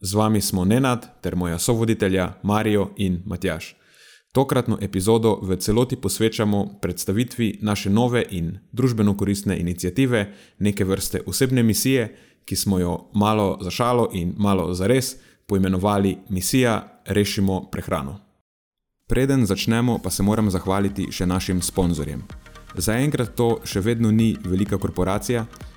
z vami smo Nenad ter moja sovoditelja Marijo in Matjaš. Tokratno epizodo v celoti posvečamo predstavitvi naše nove in družbeno koristne inicijative, neke vrste osebne misije, ki smo jo malo za šalo in malo za res poimenovali Misija Rešimo prehrano. Preden začnemo, pa se moram zahvaliti še našim sponzorjem. Zaenkrat to še vedno ni velika korporacija,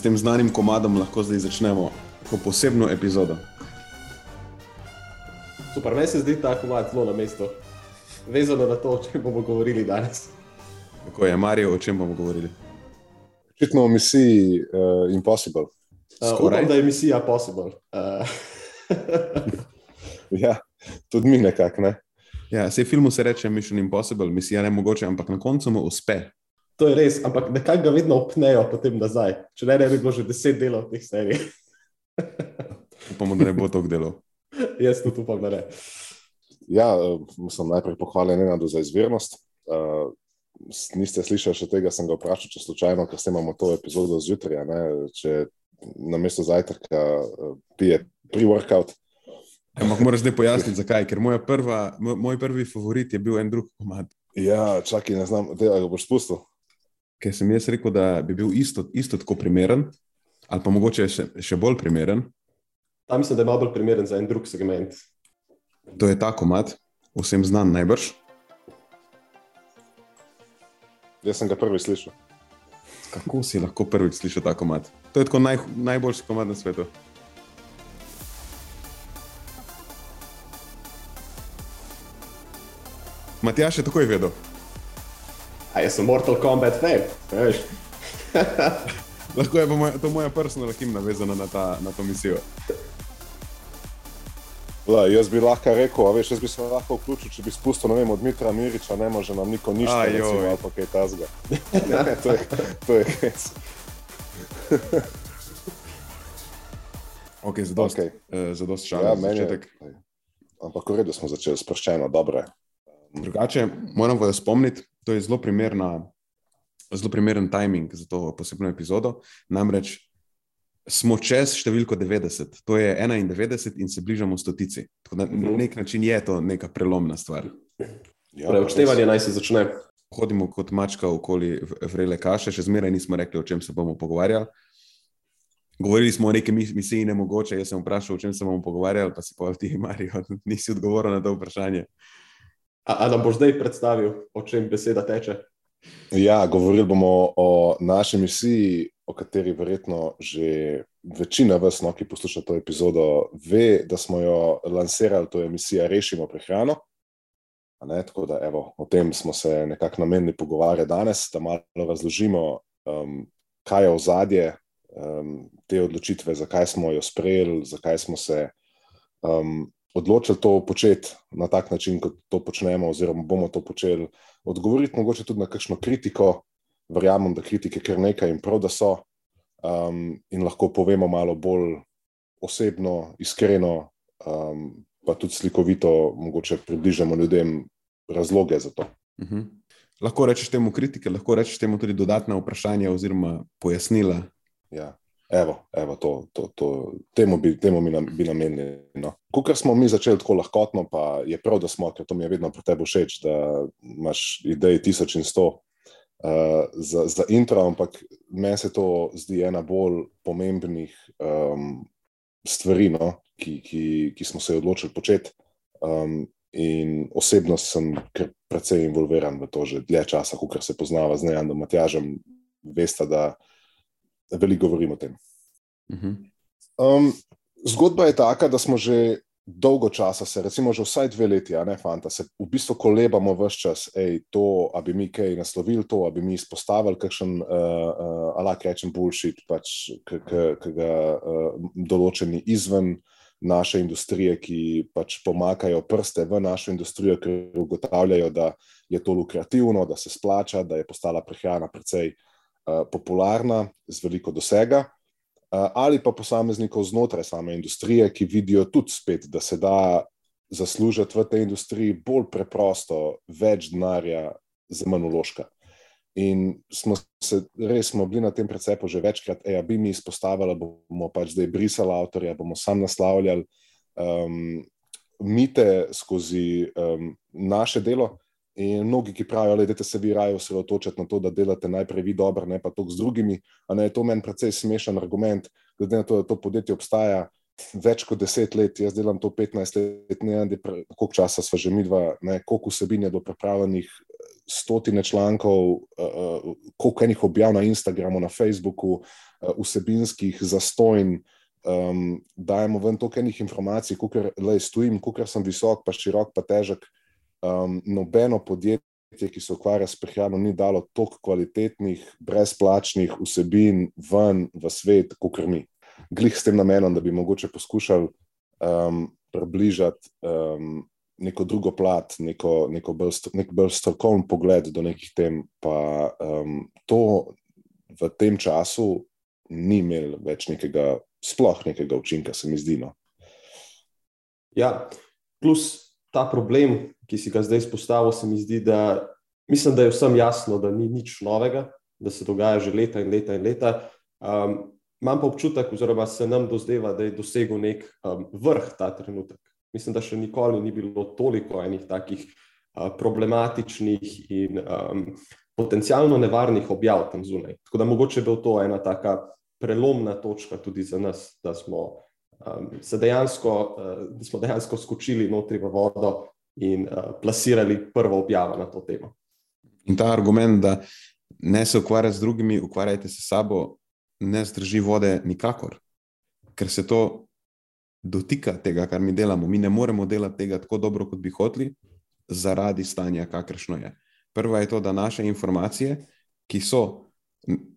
S tem znanim komadom lahko zdaj začnemo posebno epizodo. Super, meni se zdi ta komad zelo na mestu, vezano na to, o čem bomo govorili danes. Kako je, Marijo, o čem bomo govorili? Očitno o misiji uh, Impossible. Uh, upam, da je misija Possible. Uh. ja, tudi mi nekako. Ne? Ja, se filmu se reče Mission Impossible, misija ne mogoče, ampak na koncu mu uspe. To je res, ampak nekako ga vedno opnejo potem nazaj. Če ne, ne bi bilo že deset delov teh serij. Upamo, da ne bo to delo. Jaz tudi upam, da ne. Ja, sem najprej pohvalen Nenadu za izvirnost. Uh, niste slišali še tega, sem ga vprašal, če slučajno, ker imamo to epizodo zjutraj, če na mesto zajtrka uh, pije pre-workout. Ampak moraš zdaj pojasniti, zakaj. Ker prva, moj prvi favorit je bil en drug komad. Ja, čakaj, ne znam, da ga boš spustil ker sem jaz rekel, da bi bil isto, isto tako primeren, ali pa mogoče še, še bolj primeren. Ta mislim, da je malo bolj primeren za en drug segment. To je ta komat, vsem znan najbrž. Jaz sem ga prvi slišal. Kako si lahko prvič slišal ta komat? To je tako naj, najboljši komat na svetu. Matjaš je takoj vedel. A jaz sem Mortal Kombat fan, veš. Lahko je moja, to moja personalna himna vezana na, ta, na to misijo. La, jaz bi lahko rekel, veš, jaz bi se lahko vključil, če bi spustil vem, od Mitra Miriča, ne može nam niko nič reči, ali pa kaj tazga. to je, to je res. ok, za dost, okay. uh, dost šal, ja, začetek. Je, ampak v redu smo začeli, sproščeno, dobro. Drugače, moram vas spomniti, to je zelo, primerna, zelo primeren timing za to posebno epizodo. Namreč smo čez številko 90, to je 91 in se bližamo stotici. Tako da na nek način je to neka prelomna stvar. Ja, Odštevanje naj se začne. Hodimo kot mačka okoli vrele kaše, še zmeraj nismo rekli, o čem se bomo pogovarjali. Govorili smo o neki misiji, ne mogoče. Jaz sem vprašal, o čem se bomo pogovarjali, pa si pa ti, Marijo, nisi odgovoril na to vprašanje. Ali nam boš zdaj predstavil, o čem beseda teče? Ja, govorili bomo o naši misiji, o kateri verjetno že večina vas, no, ki posluša to epizodo, ve, da smo jo lansirali, to je misija Rešimo prehrano. Ne, tako da evo, o tem smo se nekako namenili pogovarjati danes, da malo razložimo, um, kaj je ozadje um, te odločitve, zakaj smo jo sprejeli, zakaj smo se um, odločili to početi na tak način, kot to počnemo, oziroma bomo to počeli. Odgovoriti mogoče tudi na kakšno kritiko, verjamem, da kritike kar nekaj in prav, da so, um, in lahko povemo malo bolj osebno, iskreno, um, pa tudi slikovito, mogoče približamo ljudem razloge za to. Uh -huh. lahko rečeš temu kritike, lahko rečeš temu tudi dodatna vprašanja oziroma pojasnila. Ja. Evo, evo to, to, to, temu bi, temu bi, nam, bi namenili. No. Kukor smo mi začeli tako lahkotno, pa je prav, da smo, ker to mi je vedno pri tebi všeč, da imaš ideje tisoč in sto uh, za, za intro, ampak meni se to zdi ena bolj pomembnih um, stvari, no, ki, ki, ki smo se odločili početi. Um, in osebno sem precej involviran v to že dlje časa, kot se poznava z da Matjažem, veste, da veliko govorim o tem. -huh. um, zgodba je taka, da smo že dolgo časa, se, recimo že vsaj dve leti, ne fanta, se v bistvu kolebamo vse čas, ej, to, da bi mi kaj naslovili, to, da bi mi izpostavili kakšen, uh, uh, alak rečem, bullshit, pač, ki ga uh, določeni izven. Naše industrije, ki pač pomakajo prste v našo industrijo, ker ugotavljajo, da je to lukrativno, da se splača, da je postala prehrana precej popularna, z veliko dosega, eh, ali pa posameznikov znotraj same industrije, ki vidijo tudi spet, da se da zaslužiti v tej industriji bolj preprosto, več denarja, za manj uložka. In smo se res smo bili na tem precepu že večkrat, da bi mi izpostavili, da bomo pač zdaj brisali avtorja, bomo sam naslavljali um, mite skozi um, naše delo. In mnogi, ki pravijo, da se vi raje osredotočate na to, da delate najprej vi dobro, ne pa to z drugimi. Ne, je to meni precej smešen argument, glede na to, da to podjetje obstaja več kot deset let. Jaz delam to 15 let, ne vem, koliko časa smo že mi dva, ne, koliko vsebin je do pripravljenih, stotine člankov, uh, koliko enih objav na Instagramu, na Facebooku, uh, vsebinskih zastojn. Um, dajemo ven toliko informacij, kako le stojim, kako sem visok, pa širok, pa težek um, nobeno podjetje, ki se ukvarja s prehrano, ni dalo toliko kvalitetnih, brezplačnih vsebin ven v svet, kot mi. Glih s tem namenom, da bi mogoče poskušali um, približati um, neko drugo plat, neko, neko bolj, nek bolj strokoven pogled do nekih tem, pa um, to v tem času ni imel več nekega, sploh nekega učinka, se mi zdi. No. Ja, plus ta problem, ki si ga zdaj izpostavil, se mi zdi, da, mislim, da je vsem jasno, da ni nič novega, da se dogaja že leta in leta in leta. Um, imam pa občutek, oziroma se nam dozdeva, da je dosegel nek um, vrh ta trenutek. Mislim, da še nikoli ni bilo toliko enih takih uh, problematičnih in um, potencialno nevarnih objav tam zunaj. Tako da mogoče bil to ena taka prelomna točka tudi za nas, da smo um, dejansko, uh, smo dejansko skočili notri v vodo in uh, plasirali prvo objavo na to temo. In ta argument, da ne se ukvarjate z drugimi, ukvarjajte se s sabo, ne zdrži vode nikakor, ker se to dotika tega, kar mi delamo. Mi ne moremo delati tega tako dobro, kot bi hoteli, zaradi stanja, kakršno je. Prva je to, da naše informacije, ki so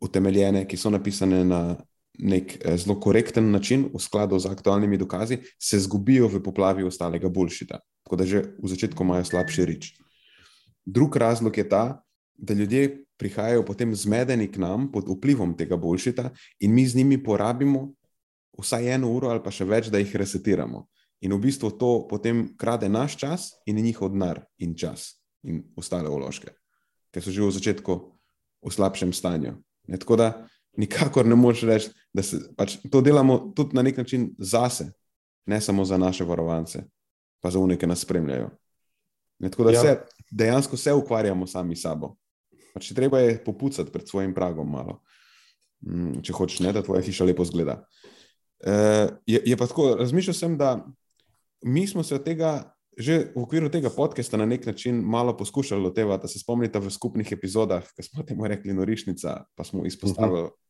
utemeljene, ki so napisane na nek eh, zelo korekten način, v skladu z aktualnimi dokazi, se zgubijo v poplavi ostalega boljšita. Tako da že v začetku imajo slabši rič. Drug razlog je ta, da ljudje prihajajo potem zmedeni k nam pod vplivom tega boljšita in mi z njimi porabimo vsaj eno uro ali pa še več, da jih resetiramo. In v bistvu to potem krade naš čas in njihov denar in čas in ostale vložke, ker so že v začetku v slabšem stanju. Ne, tako da nikakor ne moreš reči, da se, pač, to delamo tudi na nek način zase, ne samo za naše varovance, pa za unike, nas spremljajo. Ne, tako da ja. se, dejansko se ukvarjamo sami s sabo. Pač, treba je popucati pred svojim pragom, malo, mm, če hočeš, ne, da tvoja hiša lepo zgleda. E, je, je pa tako, razmišljal sem, da mi smo se od tega. Že v okviru tega podcasta na nek način malo poskušali lotevati, da se spomnite v skupnih epizodah, ki smo temu rekli Norišnica, pa smo izpostavili uh -huh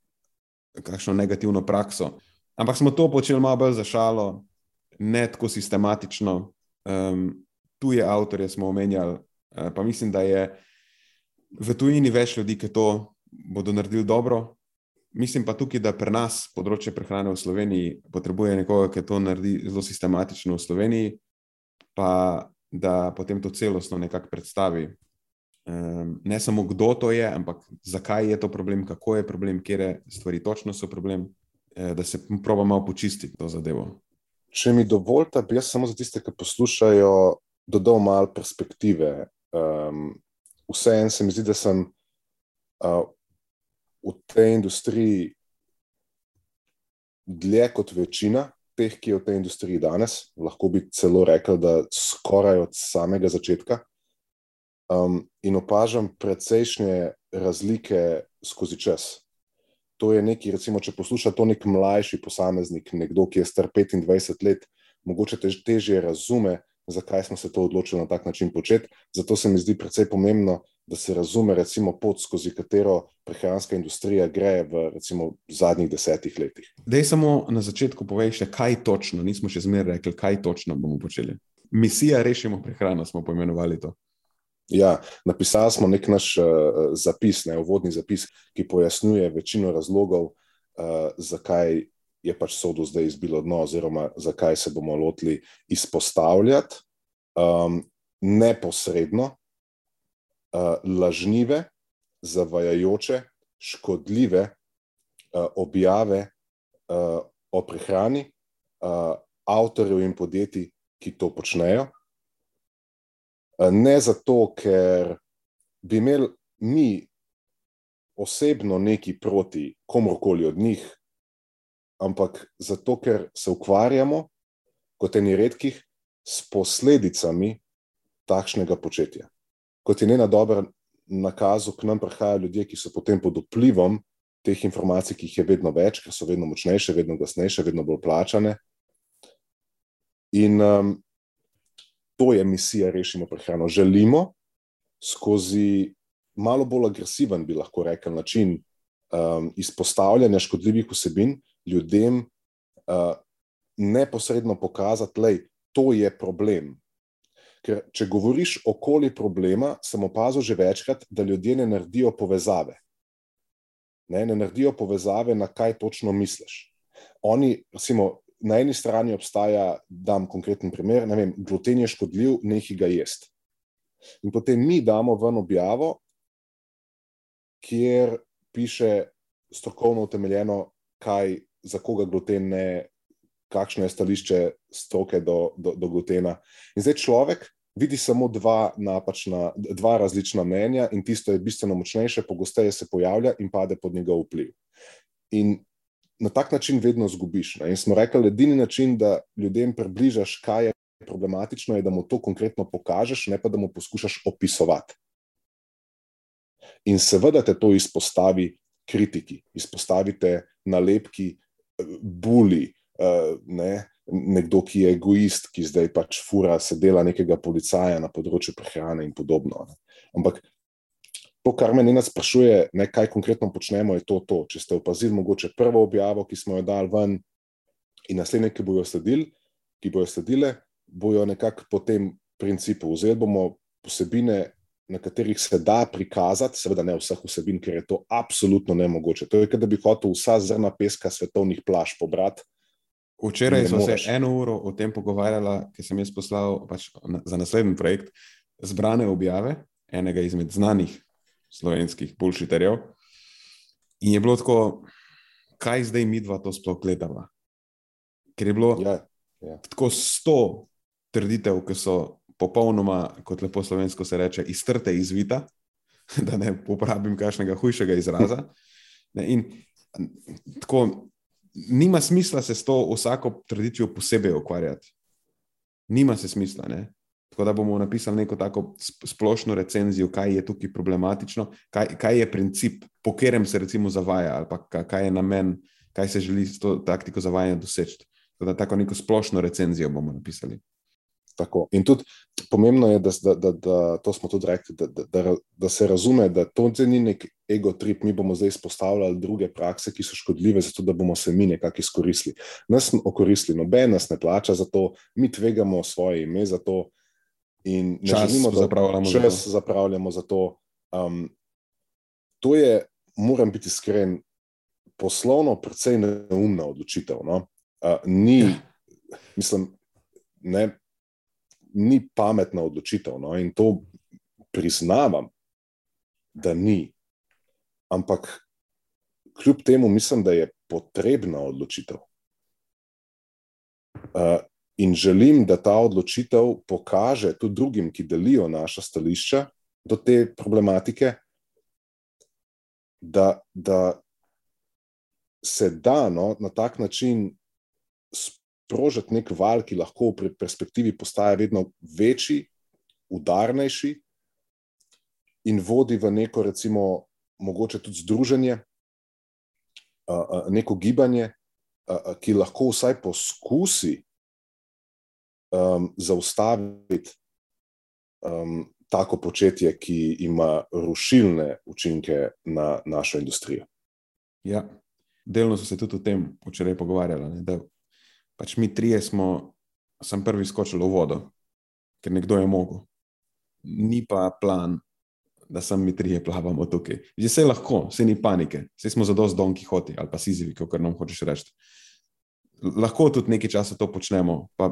kakšno negativno prakso. Ampak smo to počeli malo bolj za šalo, ne tako sistematično. Um, tuje avtorje smo omenjali, uh, pa mislim, da je v tujini več ljudi, ki to bodo naredili dobro. Mislim pa tukaj, da pri nas področje prehrane v Sloveniji potrebuje nekoga, ki to naredi zelo sistematično v Sloveniji, pa da potem to celostno nekako predstavi um, ne samo kdo to je, ampak zakaj je to problem, kako je problem, kje stvari točno so problem, eh, da se proba malo počistiti to zadevo. Če mi dovolite, bi jaz samo za tiste, ki poslušajo, dodal malo perspektive. Um, vseeno se mi zdi, da sem uh, v tej industriji dlje kot večina teh, ki je v tej industriji danes. Lahko bi celo rekel, da skoraj od samega začetka. Um, in opažam precejšnje razlike skozi čas. To je neki, recimo, če posluša to nek mlajši posameznik, nekdo, ki je star 25 let, mogoče tež, težje razume, zakaj smo se to odločili na tak način početi. Zato se mi zdi precej pomembno, da se razume recimo, pot, skozi katero prehranska industrija gre v recimo, zadnjih desetih letih. Dej samo na začetku povej še, kaj točno, nismo še zmeraj rekli, kaj točno bomo počeli. Misija Rešimo prehrano smo poimenovali to. Ja, napisali smo nek naš uh, zapis, ne, uvodni zapis, ki pojasnjuje večino razlogov, uh, zakaj je pač sodo zdaj izbilo dno, oziroma zakaj se bomo lotili izpostavljati um, neposredno uh, lažnive, zavajajoče, škodljive uh, objave uh, o prehrani uh, avtorjev in podjetij, ki to počnejo. Ne zato, ker bi imeli mi osebno neki proti komorkoli od njih, ampak zato, ker se ukvarjamo, kot eni redkih, s posledicami takšnega početja. Kot je njena dobra nakazu, k nam prihajajo ljudje, ki so potem pod vplivom teh informacij, ki jih je vedno več, ker so vedno močnejše, vedno glasnejše, vedno bolj plačane. In um, to je misija Rešimo prehrano. Želimo skozi malo bolj agresiven, bi lahko rekel, način um, izpostavljanja škodljivih vsebin ljudem uh, neposredno pokazati, da to je problem. Ker, če govoriš okoli problema, sem opazil že večkrat, da ljudje ne naredijo povezave. Ne, ne naredijo povezave, na kaj točno misliš. Oni, recimo, na eni strani obstaja, da dam konkreten primer, vem, gluten je škodljiv, nekaj ga jesti. In potem mi damo ven objavo, kjer piše strokovno utemeljeno, kaj, za koga gluten ne, kakšno je stališče stroke do, do, do glutena. In zdaj človek vidi samo dva napačna, dva različna mnenja, in tisto je bistveno močnejše, pogosteje se pojavlja in pade pod njegov vpliv. In na tak način vedno zgubiš. Ne? In smo rekli, edini način, da ljudem približaš, kaj je problematično, je, da mu to konkretno pokažeš, ne pa da mu poskušaš opisovati. In seveda te to izpostavi kritiki, izpostavite nalepki, buli, eh, ne? nekdo, ki je egoist, ki zdaj pač fura, se dela nekega policaja na področju prehrane in podobno. Ampak To, kar me nas sprašuje, ne, kaj konkretno počnemo, je to, to. Če ste opazili, mogoče prvo objavo, ki smo jo dali ven, in naslednje, ki bojo sledili, ki bojo sledile, bojo nekako po tem principu. Vzeli bomo posebine, na katerih se da prikazati, seveda ne vseh vsebin, ker je to absolutno nemogoče. To je, da bi hotel vsa zrna peska svetovnih plaž pobrati. Včeraj smo se eno uro o tem pogovarjali, ker sem jaz poslal pač za naslednji projekt zbrane objave enega izmed znanih slovenskih pulšiterjev. In je bilo tako, kaj zdaj mi dva to sploh gledava. Ker je bilo ja, ja. tako sto trditev, ki so popolnoma, kot lepo slovensko se reče, iztrte izvita, da ne uporabim kakšnega hujšega izraza. Ne, in tako, nima smisla se s to vsako tradicijo posebej ukvarjati. Nima se smisla. Ne? Tako da bomo napisali neko tako splošno recenzijo, kaj je tukaj problematično, kaj, kaj je princip, po katerem se recimo zavaja, ali pa kaj je namen, kaj se želi s to taktiko zavajanja doseči. Tako da tako neko splošno recenzijo bomo napisali. Tako. In tudi pomembno je, da, da, da, da to smo tudi rekli, da, da, da, da se razume, da to ni nek ego trip, mi bomo zdaj izpostavljali druge prakse, ki so škodljive, zato da bomo se mi nekako izkoristili. Nas okoristili, noben nas ne plača za to, mi tvegamo svoje ime za to. In ne čas želimo, da zapravljamo za čas to. zapravljamo za to. Um, to je, moram biti iskren, poslovno precej neumna odločitev. No? Uh, ni, Ja. mislim, ne, ni pametna odločitev. No? In to priznavam, da ni. Ampak kljub temu mislim, da je potrebna odločitev. Uh, In želim, da ta odločitev pokaže tudi drugim, ki delijo naša stališča, do te problematike, da, da se da no, na tak način sprožiti nek val, ki lahko v perspektivi postaje vedno večji, udarnejši in vodi v neko, recimo, mogoče tudi združenje, neko gibanje, ki lahko vsaj poskusi um, zaustaviti um, tako početje, ki ima rušilne učinke na našo industrijo. Ja, delno so se tudi o tem včeraj pogovarjali. Ne, da pač mi trije smo, sem prvi skočil v vodo, ker nekdo je mogel. Ni pa plan, da sem mi trije plavamo tukaj. Že se lahko, se ni panike, se smo za dosti donki hoti ali pa sizivi, kot nam hočeš reči. Lahko tudi nekaj časa to počnemo, pa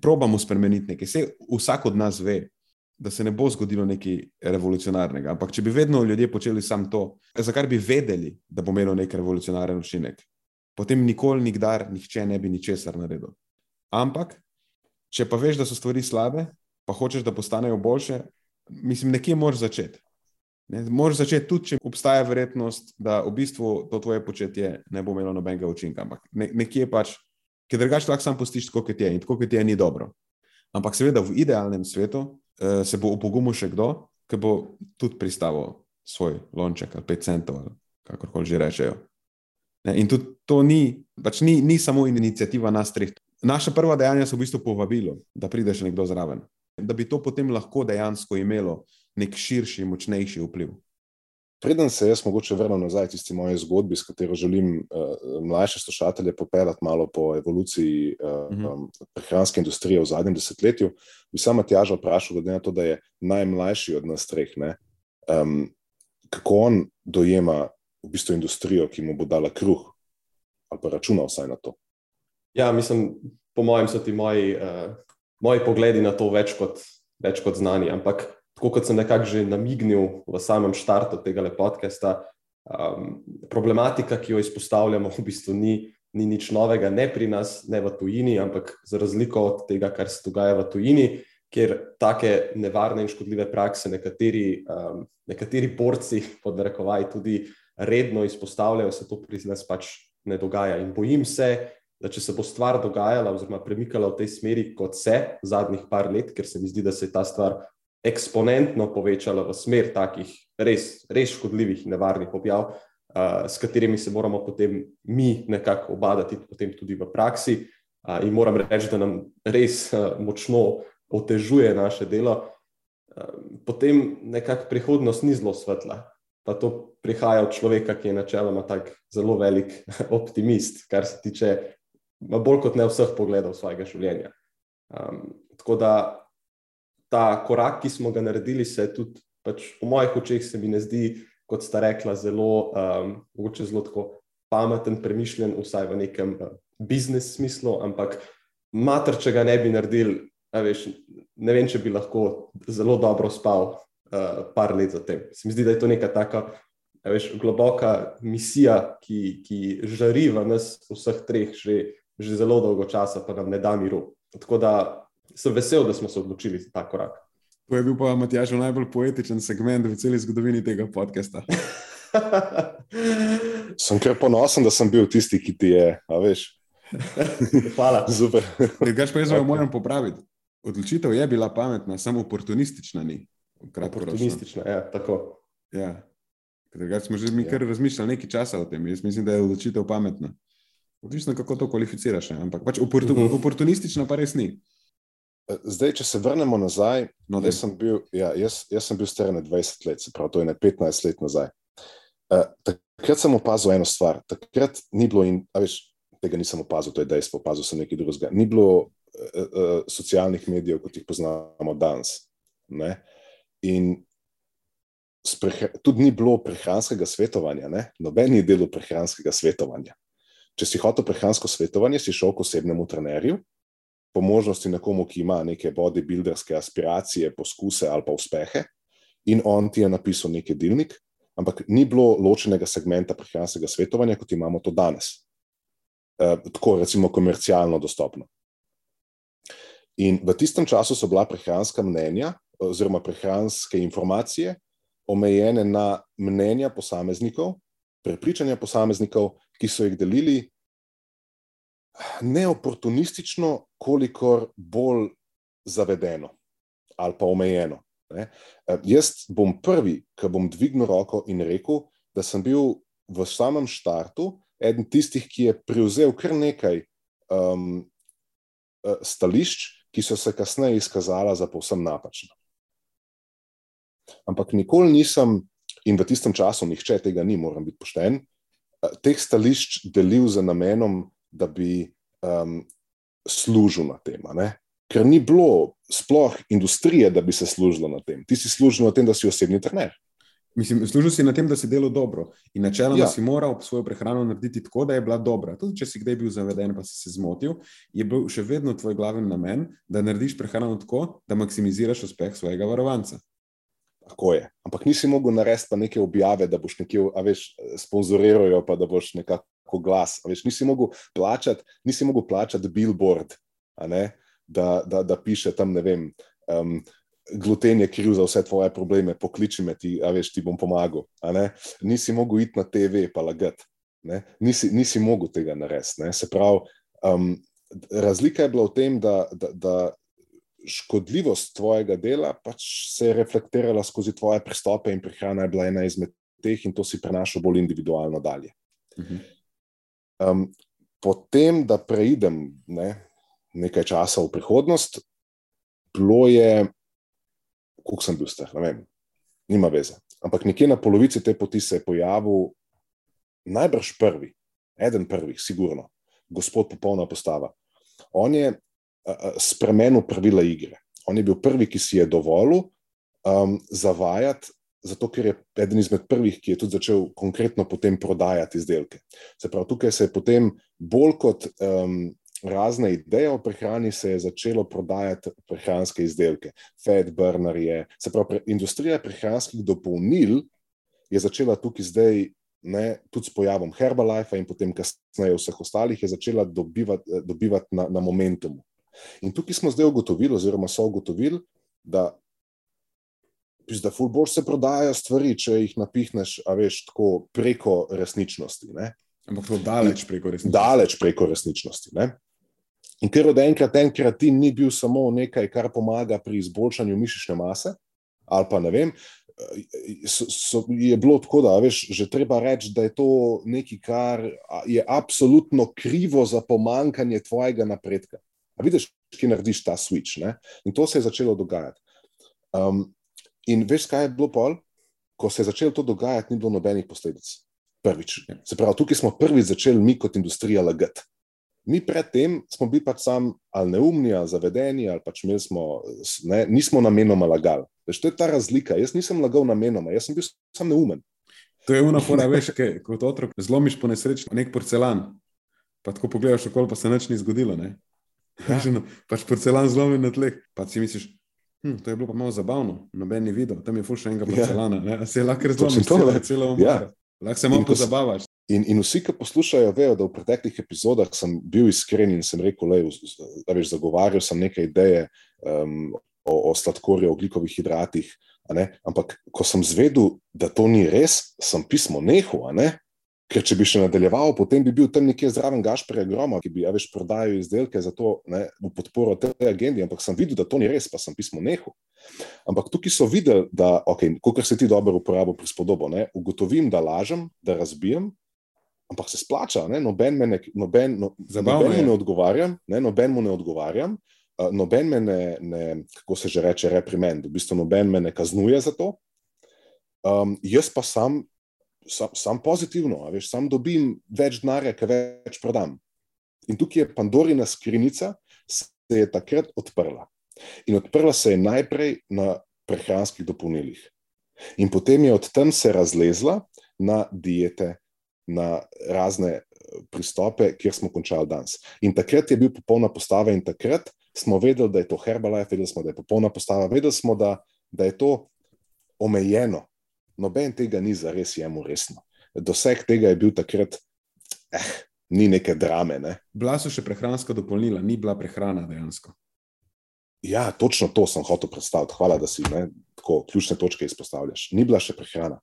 probamo spremeniti nekaj. Vse, vsak od nas ve, da se ne bo zgodilo nekaj revolucionarnega. Ampak če bi vedno ljudje počeli samo to, za kar bi vedeli, da bo imelo nek revolucionaren učinek, potem nikoli, nikdar, nihče ne bi ničesar naredil. Ampak, če pa veš, da so stvari slabe, pa hočeš, da postanejo boljše, mislim, nekje moraš začeti. Ne, moraš začeti tudi, če obstaja verjetnost, da v bistvu to tvoje početje ne bo imelo nobenega učinka. Ampak ne, nekje pač, ker drugače lahko sam postiš, kot je in tako, kot je, ni dobro. Ampak seveda v idealnem svetu uh, se bo opogumil še kdo, ki bo tudi pristavil svoj lonček ali 5 centov, ali kakorkoli že rečejo. Ne, in tudi to ni, pač ni, ni samo inicijativa nas treh. Naša prva dejanja so v bistvu povabilo, da pride še nekdo zraven, da bi to potem lahko dejansko imelo nek širši, močnejši vpliv. Preden se jaz mogoče vrnem nazaj tisti moje zgodbi, s katero želim uh, mlajše slušatelje popeljati malo po evoluciji uh, uh -huh. um, prehranske industrije v zadnjem desetletju, bi sama Tjaža vprašal, glede na to, da je najmlajši od nas treh, ne, um, kako on dojema v bistvu industrijo, ki mu bo dala kruh, ali pa računa vsaj na to. Ja, mislim, po mojem, so ti moji, uh, moji pogledi na to več kot, več kot znani, ampak tako kot sem nekako že namignil v samem štartu tega podcasta, um, problematika, ki jo izpostavljamo, v bistvu ni, ni nič novega, ne pri nas, ne v tujini, ampak za razliko od tega, kar se dogaja v tujini, kjer take nevarne in škodljive prakse nekateri, um, nekateri borci, podrekovaj, tudi redno izpostavljajo, se to pri nas pač ne dogaja. In bojim se, da če se bo stvar dogajala oziroma premikala v tej smeri, kot se zadnjih par let, ker se mi zdi, da se je ta stvar eksponentno povečala v smer takih res, res škodljivih in nevarnih objav, uh, s katerimi se moramo potem mi nekako obadati, potem tudi v praksi. Uh, in moram reči, da nam res uh, močno otežuje naše delo. Uh, potem nekako prihodnost ni zelo svetla. Pa to prihaja od človeka, ki je načeloma tako zelo velik optimist, kar se tiče bolj kot ne vseh pogledov svojega življenja. Um, tako da ta korak, ki smo ga naredili, se tudi pač, v mojih očeh, se mi ne zdi, kot sta rekla, zelo, um, zelo pameten, premišljen, vsaj v nekem uh, biznis smislu, ampak mater, če ga ne bi naredili, veš, ne vem, če bi lahko zelo dobro spal uh, par let zatem. Se mi zdi, da je to neka taka. Veš, globoka misija, ki, ki žari v nas, vseh treh, že, že zelo dolgo časa, pa nam ne da miru. Tako da sem vesel, da smo se odločili za ta korak. To je bil pa Matjaž najbolj poetičen segment v celi zgodovini tega podcasta. sem kar ponosen, da sem bil tisti, ki ti je, a veš. Hvala. Super. Kaj pa jaz okay. moram popraviti? Odločitev je bila pametna, samo oportunistična ni. Oportunistična, ja, tako. Ja. Ker smo že mi ja. kar razmišljali nekaj časa o tem. Jaz mislim, da je odločitev pametna. Odvisno, kako to kvalificiraš. Ampak pač oportun, uh mhm. -huh. oportunistična pa res ni. Zdaj, če se vrnemo nazaj, no, jaz, sem bil, ja, jaz, jaz sem bil star 20 let, se pravi, to je ne 15 let nazaj. Uh, takrat sem opazil eno stvar. Takrat ni bilo, in veš, tega nisem opazil, to je dejstvo, opazil sem nekaj drugega. Ni bilo uh, uh, socialnih medijev, kot jih poznamo danes. Ne? In tudi ni bilo prehranskega svetovanja, ne? noben je delal prehranskega svetovanja. Če si hotel prehransko svetovanje, si šel k osebnemu trenerju po možnosti nekomu, ki ima neke bodybuilderske aspiracije, poskuse ali pa uspehe, in on ti je napisal neki delnik, ampak ni bilo ločenega segmenta prehranskega svetovanja, kot imamo to danes. E, tako, recimo, komercialno dostopno. In v tistem času so bila prehranska mnenja oziroma prehranske informacije omejene na mnenja posameznikov, prepričanja posameznikov, ki so jih delili ne oportunistično, kolikor bolj zavedeno ali pa omejeno. Ne. Jaz bom prvi, ki bom dvignil roko in rekel, da sem bil v samem štartu eden tistih, ki je prevzel kar nekaj um, stališč, ki so se kasneje izkazala za povsem napačna. Ampak nikoli nisem, in v tistem času nihče tega ni, moram biti pošten, teh stališč delil z namenom, da bi um, služil na tem. Ker ni bilo sploh industrije, da bi se služilo na tem. Ti si služil na tem, da si osebni trener. Mislim, služil si na tem, da si delal dobro. In načeloma ja. si moral svojo prehrano narediti tako, da je bila dobra. Tudi če si kdaj bil zaveden, pa si se zmotil, je bil še vedno tvoj glaven namen, da narediš prehrano tako, da maksimiziraš uspeh svojega varovanca. Tako je. Ampak nisi mogel narediti pa neke objave, da boš nekje, a veš, sponzorirajo, pa da boš nekako glas. Veš, nisi mogel plačati, nisi mogel plačati billboard, da, da, da piše tam, ne vem. Um, gluten je kriv za vse tvoje probleme, pokliči me, ti, a veš, ti bom pomagal. Nisi mogel iti na TV pa lagati. Nisi, nisi mogel tega narediti. Se pravi, um, razlika je bila v tem, da, da, da škodljivost tvojega dela pač se je reflektirala skozi tvoje pristope in prehrana je bila ena izmed teh in to si prenašal bolj individualno dalje. Um, potem, da preidem ne, nekaj časa v prihodnost, bilo je koliko sem bil star, ne vem, nima veze. Ampak nekje na polovici te poti se je pojavil najbrž prvi, eden prvih, sigurno, gospod Popolna postava. On je uh, spremenil pravila igre. On je bil prvi, ki si je dovolil um, zavajati, zato ker je eden izmed prvih, ki je tudi začel konkretno potem prodajati izdelke. Se pravi, tukaj se je potem bolj kot um, razne ideje o prehrani, se je začelo prodajati prehranske izdelke, fat burnerje. Se pravi, industrija prehranskih dopolnil je začela tukaj zdaj, ne, tudi s pojavom Herbalife in potem kasneje vseh ostalih, je začela dobivati, dobivati na, na momentumu. In tukaj smo zdaj ugotovili, oziroma so ugotovili, da. Da, fulbor se prodajajo stvari, če jih napihneš, a veš, tako preko resničnosti. Ne? Ampak to daleč preko resničnosti. Daleč preko resničnosti. Ne? In ker od enkrat en kreatin ni bil samo nekaj, kar pomaga pri izboljšanju mišične mase, ali pa ne vem, so, so, je bilo tako, da veš, že treba reči, da je to nekaj, kar je absolutno krivo za pomankanje tvojega napredka. A vidiš, ki narediš ta switch. Ne? In to se je začelo dogajati. Um, in veš, kaj je bilo pol? Ko se je začelo to dogajati, ni bilo nobenih posledic. Prvič. Se pravi, tukaj smo prvič začeli mi kot industrija lagati. Mi predtem smo bili pač sam ali neumni, ali zavedeni, ali pač smo, ne, nismo namenoma lagali. Veš, to je ta razlika. Jaz nisem lagal namenoma, jaz sem bil sam neumen. To je unafora, veš, kaj, kot otrok zlomiš po nesreči nek porcelan. Pa tako pogledaš okoli, pa se nič ni zgodilo. Ne? Ja. No, pač porcelan zlomi na tleh. Pa si misliš, hm, to je bilo pa malo zabavno, noben ni videl, tam je fuš enega ja. porcelana. Ja. Se je lahko zlomiš, celo, celo ja. Lahko se malo pozabavaš. In, in vsi, ki poslušajo, vejo, da v preteklih epizodah sem bil iskren in sem rekel, da je zagovarjal sem neke ideje um, o, o sladkorju, o glikovih hidratih. Ampak, ko sem zvedel, da to ni res, sem pismo nehal. Ker če bi še nadaljeval, potem bi bil tam nekje zraven Gašporja Groma, ki bi ja, več prodajal izdelke za to, ne, v podporo tej agendi. Ampak sem videl, da to ni res, pa sem pismo nehal. Ampak tukaj so videli, da, okay, kot se ti dobro uporablja prispodobo, ne, ugotovim, da lažem, da razbijem, ampak se splača, ne? noben me ne, noben, no, noben ne odgovarjam, ne? noben mu ne odgovarjam, uh, noben me ne, ne, kako se že reče, reprimend, v bistvu noben me ne kaznuje za to. Um, jaz pa sam, sam, sam pozitivno, veš, sam dobim več denarja, ker več prodam. In tukaj je Pandorina skrinjica, se je takrat odprla. In odprla se je najprej na prehranskih dopolnilih. In potem je od tam se razlezla na diete, na razne eh, pristope, kjer smo končali danes. In takrat je bil popolna postava, in takrat smo vedeli, da je to Herbalife, vedeli smo, da je popolna postava, vedeli smo, da, da je to omejeno. Noben tega ni za res jemu resno. Doseg tega je bil takrat, eh, ni neke drame. Ne? Bila so še prehranska dopolnila, ni bila prehrana dejansko. Ja, točno to sem hotel predstaviti. Hvala, da si ne, tako ključne točke izpostavljaš. Ni bila še prehrana.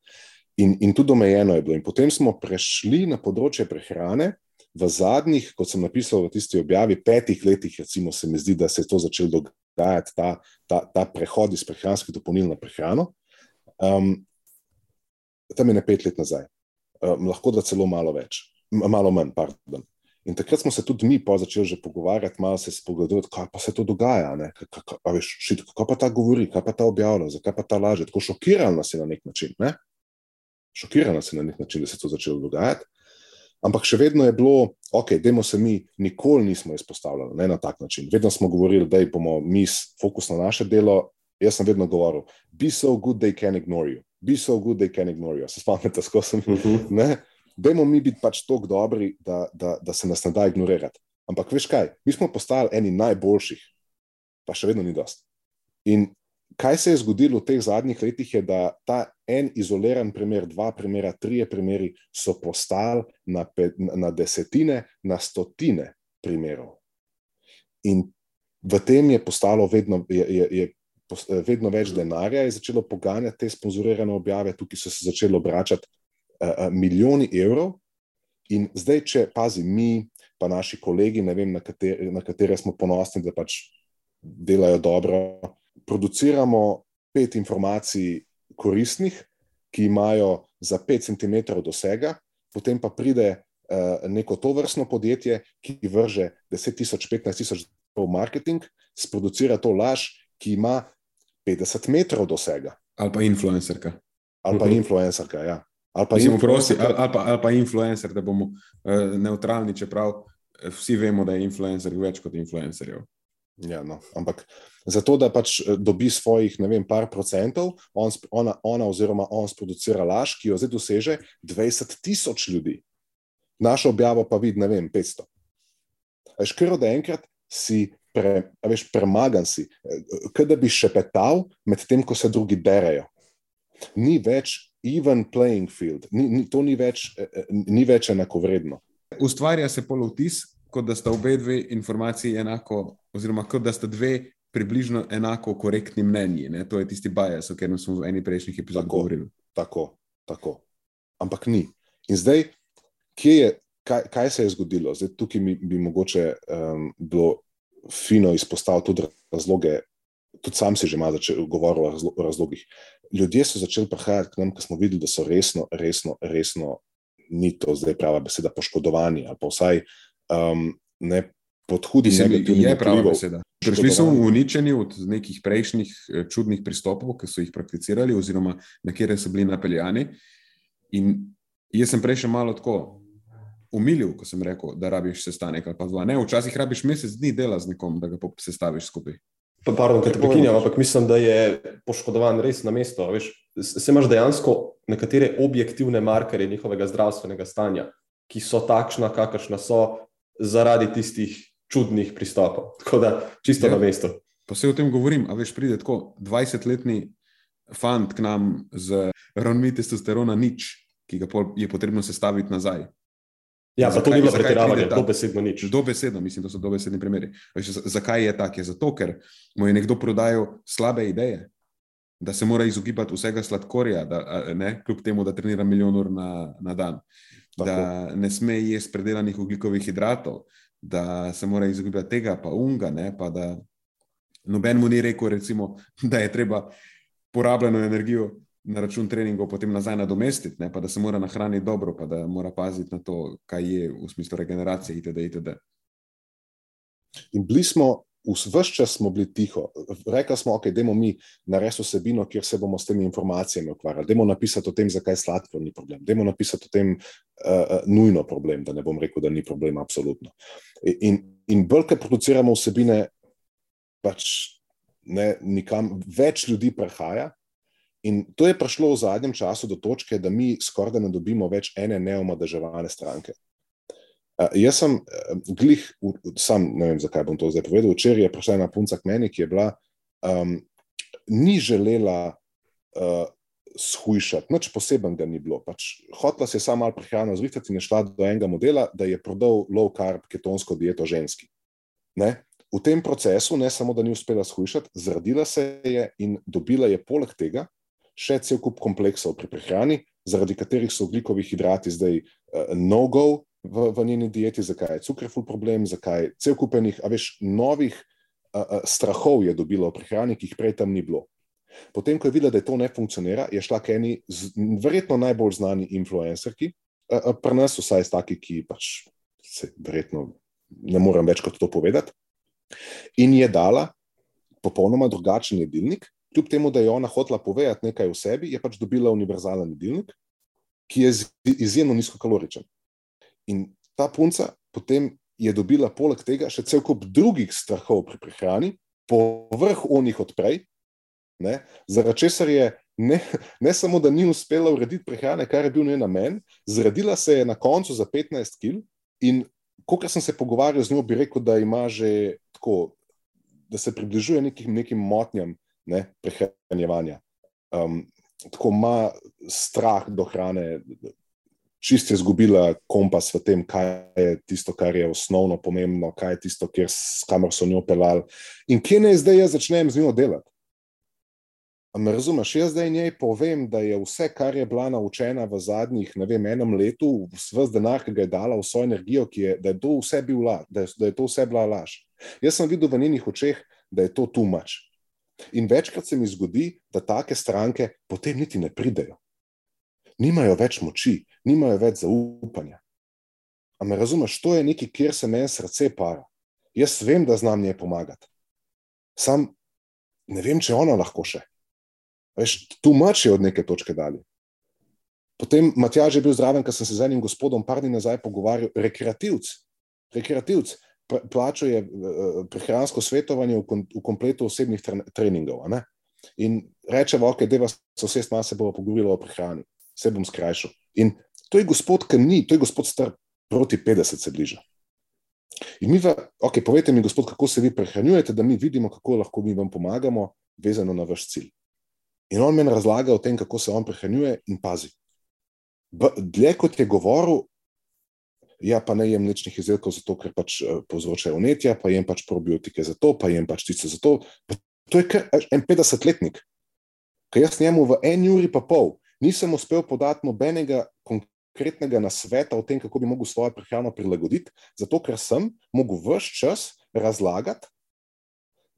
In, in tudi omejeno je bilo. In potem smo prešli na področje prehrane. V zadnjih, kot sem napisal v tisti objavi, petih letih, recimo, se mi zdi, da se je to začelo dogajati, ta, ta, ta prehod iz prehranskih dopolnil na prehrano. Um, tam je ne pet let nazaj, um, lahko da celo malo več, malo manj, pardon. In takrat smo se tudi mi začeli že pogovarjati, malo se spogledati, kaj pa se to dogaja. Kaj pa ta govori, kaj pa ta objavlja, zakaj pa ta laže. Tako šokirano se je na nek način. Ne? Šokirano se je na nek način, da se je to začelo dogajati. Ampak še vedno je bilo, ok, demo se mi nikoli nismo izpostavljali ne, na tak način. Vedno smo govorili, da bomo mi fokus na naše delo. Jaz sem vedno govoril, be so good, they can ignore you. Be so good, they can ignore you. Se spomnite, skozi sem. Uh mhm. -huh dajmo mi biti pač tako dobri, da, da, da se nas ne da ignorirati. Ampak veš kaj, mi smo postali eni najboljših, pa še vedno ni dost. In kaj se je zgodilo v teh zadnjih letih, je, da ta en izoliran primer, dva primera, tri primeri so postali na, na desetine, na stotine primerov. In v tem je postalo vedno. Je, je, je, Vedno več denarja je začelo poganjati te sponzorirane objave, tukaj so se začeli obračati uh, milijoni evrov. In zdaj, če pazi mi, pa naši kolegi, vem, na katere, na katere smo ponosni, da pač delajo dobro, produciramo pet informacij koristnih, ki imajo za pet centimetrov dosega, potem pa pride uh, neko to vrstno podjetje, ki vrže 10.000, 15.000 v marketing, sproducira to laž, ki ima 50 metrov dosega. Ali pa influencerka. Ali pa uh mhm. -huh. influencerka, ja. Ali pa, Mislim, prosti, ali, ali, pa, ali pa influencer, da bomo uh, eh, neutralni, čeprav eh, vsi vemo, da je influencer več kot influencerjev. Ja, no. Ampak zato, da pač eh, dobi svojih, ne vem, par procentov, on, ona, ona oziroma on sproducira laž, ki jo zdaj doseže 20 tisoč ljudi. Našo objavo pa vidi, ne vem, 500. Veš, kar od enkrat si pre, veš, premagan, si, da bi šepetal med tem, ko se drugi derajo. Ni več even playing field, ni, ni, to ni več, eh, eh, ni več enako vredno. Ustvarja se polotis, kot da sta obe dve informaciji enako, oziroma kot da sta dve približno enako korektni mnenji. Ne? To je tisti bias, o katerem smo v eni prejšnjih epizodah govorili. Tako, tako. Ampak ni. In zdaj, je, kaj, kaj se je zgodilo? Zdaj, tukaj bi, bi mogoče um, bilo fino izpostaviti tudi razloge, tudi sam si že malo govoril o razlogih. Ljudje so začeli prihajati k nam, ker smo videli, da so resno, resno, resno, ni to zdaj prava beseda, poškodovani ali pa vsaj um, ne pod hudim negativnim. Je prava beseda. Prišli so uničeni od nekih prejšnjih eh, čudnih pristopov, ki so jih prakticirali, oziroma na kere so bili napeljani. In jaz sem prej še malo tako umilil, ko sem rekel, da rabiš sestanek ali pa dva. Ne, včasih rabiš mesec dni dela z nekom, da ga sestaviš skupaj. Pa, pardon, kaj te prekinjam, ampak mislim, da je poškodovan res na mestu. Se imaš dejansko nekatere objektivne markerje njihovega zdravstvenega stanja, ki so takšna, kakršna so, zaradi tistih čudnih pristopov. Tako da čisto ja. na mestu. Pa se o tem govorim, a veš, pride tako 20-letni fant k nam z ravnmi testosterona nič, ki ga je potrebno sestaviti nazaj. Ja, pa to ni bilo pretiravanje, dobesedno nič. Dobesedno, mislim, da so dobesedni primeri. Zakaj je tako? Zato, ker mu je nekdo prodajal slabe ideje, da se mora izogibati vsega sladkorja, da, ne, kljub temu, da trenira milijon ur na, na dan, tako. da ne sme jesti predelanih ugljikovih hidratov, da se mora izogibati tega, pa unga, ne, pa da noben mu ni rekel, recimo, da je treba porabljeno energijo na račun treningov potem nazaj nadomestiti, pa da se mora nahraniti dobro, pa da mora paziti na to, kaj je v smislu regeneracije itd. itd. In bili smo, vse čas smo bili tiho. Rekli smo, ok, dajmo mi narediti vsebino, kjer se bomo s temi informacijami ukvarjali. Dajmo napisati o tem, zakaj sladkor ni problem. Dajmo napisati o tem uh, nujno problem, da ne bom rekel, da ni problem, absolutno. In, in bolj, ker produciramo vsebine, pač ne, nikam več ljudi prihaja, In to je prišlo v zadnjem času do točke, da mi skoraj ne dobimo več ene neomadeževane stranke. Uh, jaz sem uh, glih, sam ne vem, zakaj bom to zdaj povedal. Včeraj je prišla ena punca k meni, ki je bila, um, ni želela uh, shujšati, nič poseben, da ni bilo. Pač, hotla se je sama malo prehrano zrihtati in je šla do enega modela, da je prodal low carb ketonsko dieto ženski. Ne? v tem procesu ne samo, da ni uspela shujšati, zrodila se je in dobila je poleg tega še cel kup kompleksov pri prehrani, zaradi katerih so ugljikovi hidrati zdaj uh, no-go v, v njeni dieti, zakaj je cukrful problem, zakaj cel kupenih, a veš, novih uh, uh, strahov je dobila v prehrani, ki jih prej tam ni bilo. Potem, ko je videla, da to ne funkcionira, je šla k eni, z, verjetno najbolj znani influencerki, uh, uh, pri nas vsaj taki, ki pač se verjetno ne morem več kot to povedati. In je dala popolnoma drugačen jedilnik, kljub temu, da je ona hotela povedati nekaj o sebi, je pač dobila univerzalen jedilnik, ki je izjemno nizkokaloričen. In ta punca potem je dobila poleg tega še cel kup drugih strahov pri prehrani, povrh onih odprej, zaradi česar je ne, ne samo, da ni uspela urediti prehrane, kar je bil njen namen, zredila se je na koncu za 15 kg in ko sem se pogovarjal z njo, bi rekel, da ima že tako, da se približuje nekim, nekim motnjam ne, prehranjevanja. Um, tako ima strah do hrane, čist je izgubila kompas v tem, kaj je tisto, kar je osnovno pomembno, kaj je tisto, kjer, kamor so njo pelali. In kje naj zdaj jaz začnem z njo delati? Me razumeš, jaz zdaj njej povem, da je vse, kar je bila naučena v zadnjih, ne vem, enem letu, vse denar, ki ga je dala, vso energijo, je, da, je vse bila, da, je, da je to vse bila laž. Jaz sem videl v njenih očeh, da je to tumač. In večkrat se mi zgodi, da take stranke potem niti ne pridejo. Nimajo več moči, nimajo več zaupanja. A me razumeš, to je nekaj, kjer se meni srce para. Jaz vem, da znam njej pomagati. Sam ne vem, če ona lahko še. Veš, tu mač je od neke točke dalje. Potem Matjaž je bil zraven, ker sem se z enim gospodom par dni nazaj pogovarjal, rekreativc, rekreativc, plačuje uh, prehransko svetovanje v, kon, v kompletu osebnih treningov. In reče, ok, da vas sosed malo se bo pogovorilo o prehrani, se bom skrajšal. In to je gospod, ki ni, to je gospod star proti 50 se bliža. In mi, va, ok, povejte mi, gospod, kako se vi prehranjujete, da mi vidimo, kako lahko mi vam pomagamo, vezano na vaš cilj. In on meni razlaga o tem, kako se on prehranjuje in pazi. Dlje kot je govoril, ja, pa ne jem mlečnih izdelkov, zato ker pač uh, povzročajo vnetja, pa jem pač probiotike za to, pa jem pač tice za to. Pa to je kar en 50-letnik. Ker jaz njemu v eni uri pa pol nisem uspel podati nobenega konkretnega nasveta o tem, kako bi lahko svojo prehrano prilagoditi, zato ker sem mogel vse čas razlagati,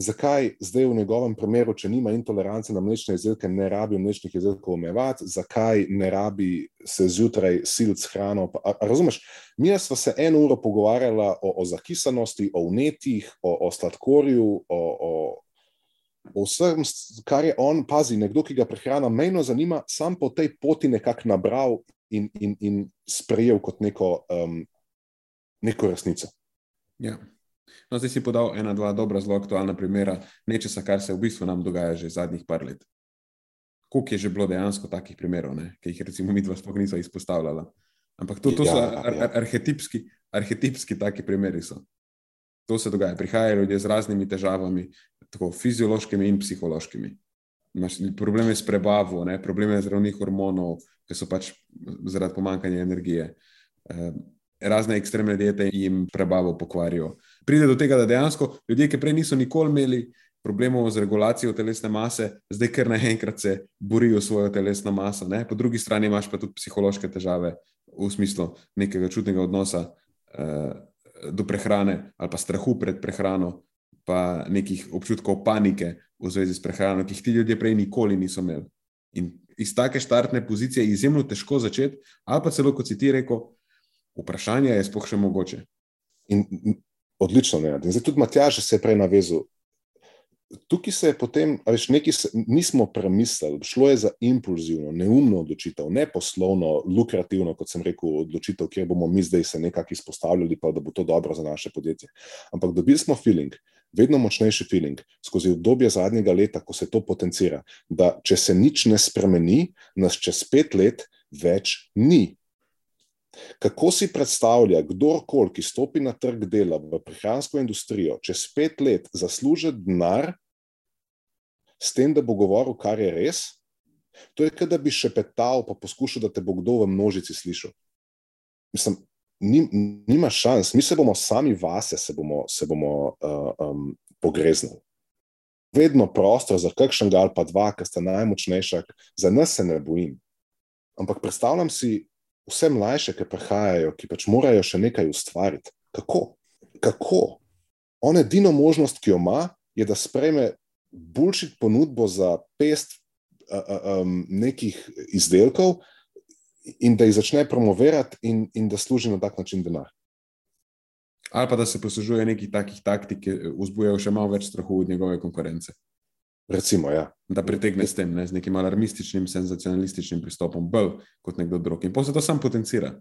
zakaj zdaj v njegovem primeru, če nima intolerance na mlečne izdelke, ne rabi mlečnih izdelkov omejevati, zakaj ne rabi se zjutraj siliti s hrano. Pa, a, a razumeš, mi smo se eno uro pogovarjali o, o zakisanosti, o vnetih, o, o sladkorju, o, o, o vsem, kar je on, pazi, nekdo, ki ga prehrana mejno zanima, sam po tej poti nekako nabral in, in, in sprejel kot neko, um, neko resnico. Ja. No, zdaj si podal ena, dva dobra, zelo aktualna primera nečesa, kar se v bistvu nam dogaja že zadnjih par let. Koliko je že bilo dejansko takih primerov, ne? ki jih recimo mi dva sploh niso izpostavljala. Ampak to, to ja, so ar, ar, arhetipski, arhetipski taki primeri. So. To se dogaja. Prihajajo ljudje z raznimi težavami, tako fiziološkimi in psihološkimi. Imaš probleme s prebavo, ne? probleme z ravni hormonov, ki so pač zaradi pomankanja energije. Eh, razne ekstremne diete jim prebavo pokvarijo. Pride do tega, da dejansko ljudje, ki prej niso nikoli imeli problemov z regulacijo telesne mase, zdaj kar naenkrat se borijo svojo telesno maso. Ne? Po drugi strani imaš pa tudi psihološke težave v smislu nekega čutnega odnosa uh, do prehrane ali pa strahu pred prehrano, pa nekih občutkov panike v zvezi s prehrano, ki jih ti ljudje prej nikoli niso imeli. In iz take štartne pozicije je izjemno težko začeti, ali pa celo, kot si ti rekel, vprašanje je sploh še mogoče. In, odlično, ne. In zdaj tudi Matjaž se je prej navezal. Tukaj se je potem, veš, nekaj se, nismo premislili, šlo je za impulzivno, neumno odločitev, ne poslovno, lukrativno, kot sem rekel, odločitev, kjer bomo mi zdaj se nekako izpostavljali, pa da bo to dobro za naše podjetje. Ampak dobili smo feeling, vedno močnejši feeling skozi obdobje zadnjega leta, ko se to potencira, da če se nič ne spremeni, nas čez pet let več ni. Kako si predstavlja kdorkoli, ki stopi na trg dela v prehransko industrijo, čez pet let zasluži denar, s tem, da bo govoril, kar je res? To je, da bi še petal, pa poskušal, da te bo kdo v množici slišal. Mislim, nim, nima šans, mi se bomo sami vase, se bomo, se bomo uh, um, pogreznili. Vedno prostor za kakšnega ali pa dva, ki sta najmočnejša, za nas se ne bojim. Ampak predstavljam si vse mlajše, ki prihajajo, ki pač morajo še nekaj ustvariti. Kako? Kako? On edino možnost, ki jo ima, je, da sprejme boljših ponudbo za pest uh, uh, um, nekih izdelkov, in da jih začne promovirati, in, in da služi na tak način denar. Ali pa da se poslužuje nekih takih taktik, ki vzbujajo še malo več strahu od njegove konkurence. Recimo, ja. Da pritegne s tem, ne, z nekim alarmističnim, senzacionalističnim pristopom, bolj kot nekdo drug. In potem se to sam potencira.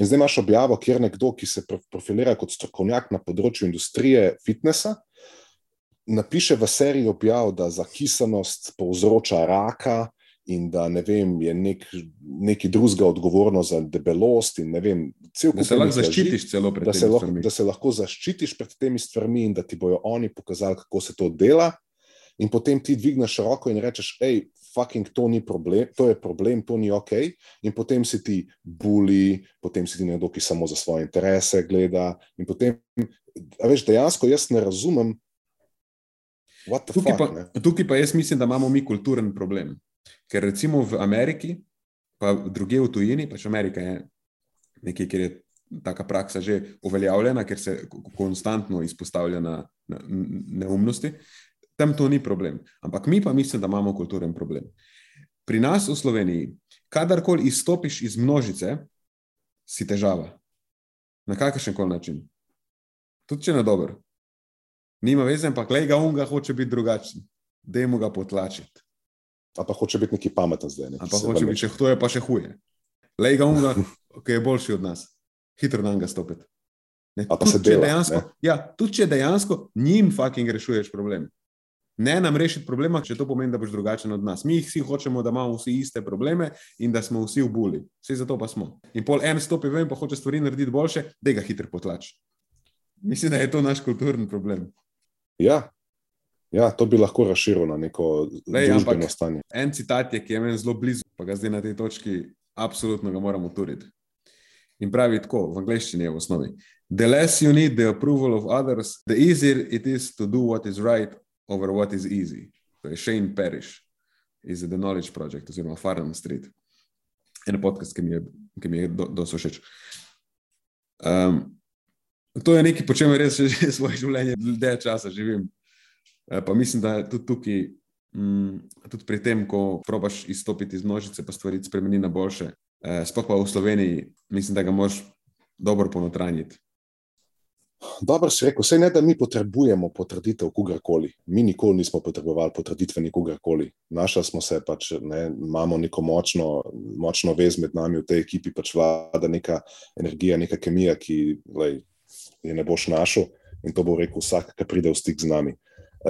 In zdaj imaš objavo, kjer nekdo, ki se profilira kot strokovnjak na področju industrije fitnesa, napiše v seriji objav, da zakisanost povzroča raka, in da ne vem, je nek, neki drugega odgovorno za debelost. Vem, da se lahko zaščitiš celo pred da se, lahko, da se lahko zaščitiš pred temi stvarmi in da ti bojo oni pokazali, kako se to dela. In potem ti dvigneš roko in rečeš, hej, fucking, to ni problem, to je problem, to ni ok. In potem si ti bully, potem si ti nekdo, ki samo za svoje interese gleda. In potem, veš, dejansko jaz ne razumem. Tukaj, fuck, pa, tukaj pa jaz mislim, da imamo mi kulturen problem. Ker recimo v Ameriki, pa druge v tujini, pač Amerika je nekaj, kjer je taka praksa že uveljavljena, ker se konstantno izpostavlja na, na neumnosti, tam to ni problem. Ampak mi pa mislim, da imamo kulturen problem. Pri nas v Sloveniji, kadarkoli izstopiš iz množice, si težava. Na kakršen koli način. Tudi če je na dober. Nima veze, ampak le ga unga hoče biti drugačen. Dajmo ga potlačiti. A pa hoče biti neki pameten zdaj. A pa hoče biti, če to je pa še huje. Lej ga unga, ki je boljši od nas. Hitro nam ga stopiti. Ne, pa se dela, dejansko, ja, tudi če dejansko njim fucking rešuješ problem. Ne nam rešiti problema, če to pomeni, da boš drugačen od nas. Mi vsi hočemo, da imamo vsi iste probleme in da smo vsi v buli. Vsi zato pa smo. In pol en stopi ven, pa hoče stvari narediti boljše, da ga hitro potlači. Mislim, da je to naš kulturni problem. Ja, Ja, to bi lahko razširil na neko družbeno stanje. En citat je, ki je meni zelo blizu, pa ga zdaj na tej točki absolutno ga moramo turiti. In pravi tako, v angleščini je v osnovi. The less you need the approval of others, the easier it is to do what is right over what is easy. To je Shane Parrish iz The Knowledge Project, oziroma Farnham Street. En podcast, ki mi je, ki mi je dosto všeč. Um, to je nekaj, po čemer res že svoje življenje, dlje časa živim. Eh, pa mislim, da tudi tukaj, mm, tudi pri tem, ko probaš izstopiti iz množice, pa stvari spremeni na boljše, eh, sploh pa v Sloveniji, mislim, da ga moš dobro ponotranjiti. Dobro si rekel, vse ne, da mi potrebujemo potrditev kogarkoli. Mi nikoli nismo potrebovali potrditve nikogarkoli. Našli smo se, pač, ne, imamo neko močno, močno vez med nami v tej ekipi, pač vlada neka energija, neka kemija, ki lej, je ne boš našel in to bo rekel vsak, ki pride v stik z nami.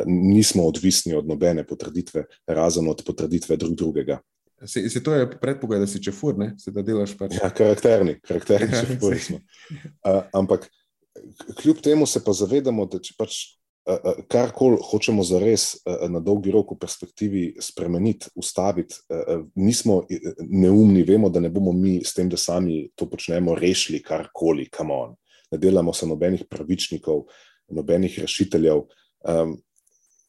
Nismo odvisni od nobene potrditve, razen od potrditve drug drugega. Se, se to je predpogoj, da si čefur, ne? se da delaš pač. Ja, karakterni, karakterni ja, čefur smo. Uh, ampak kljub temu se pa zavedamo, da če pač uh, karkoli hočemo zares uh, na dolgi rok v perspektivi spremeniti, ustaviti, nismo neumni, vemo, da ne bomo mi s tem, da sami to počnemo, rešili karkoli, kamon. Ne delamo se nobenih pravičnikov, nobenih rešiteljev. Um,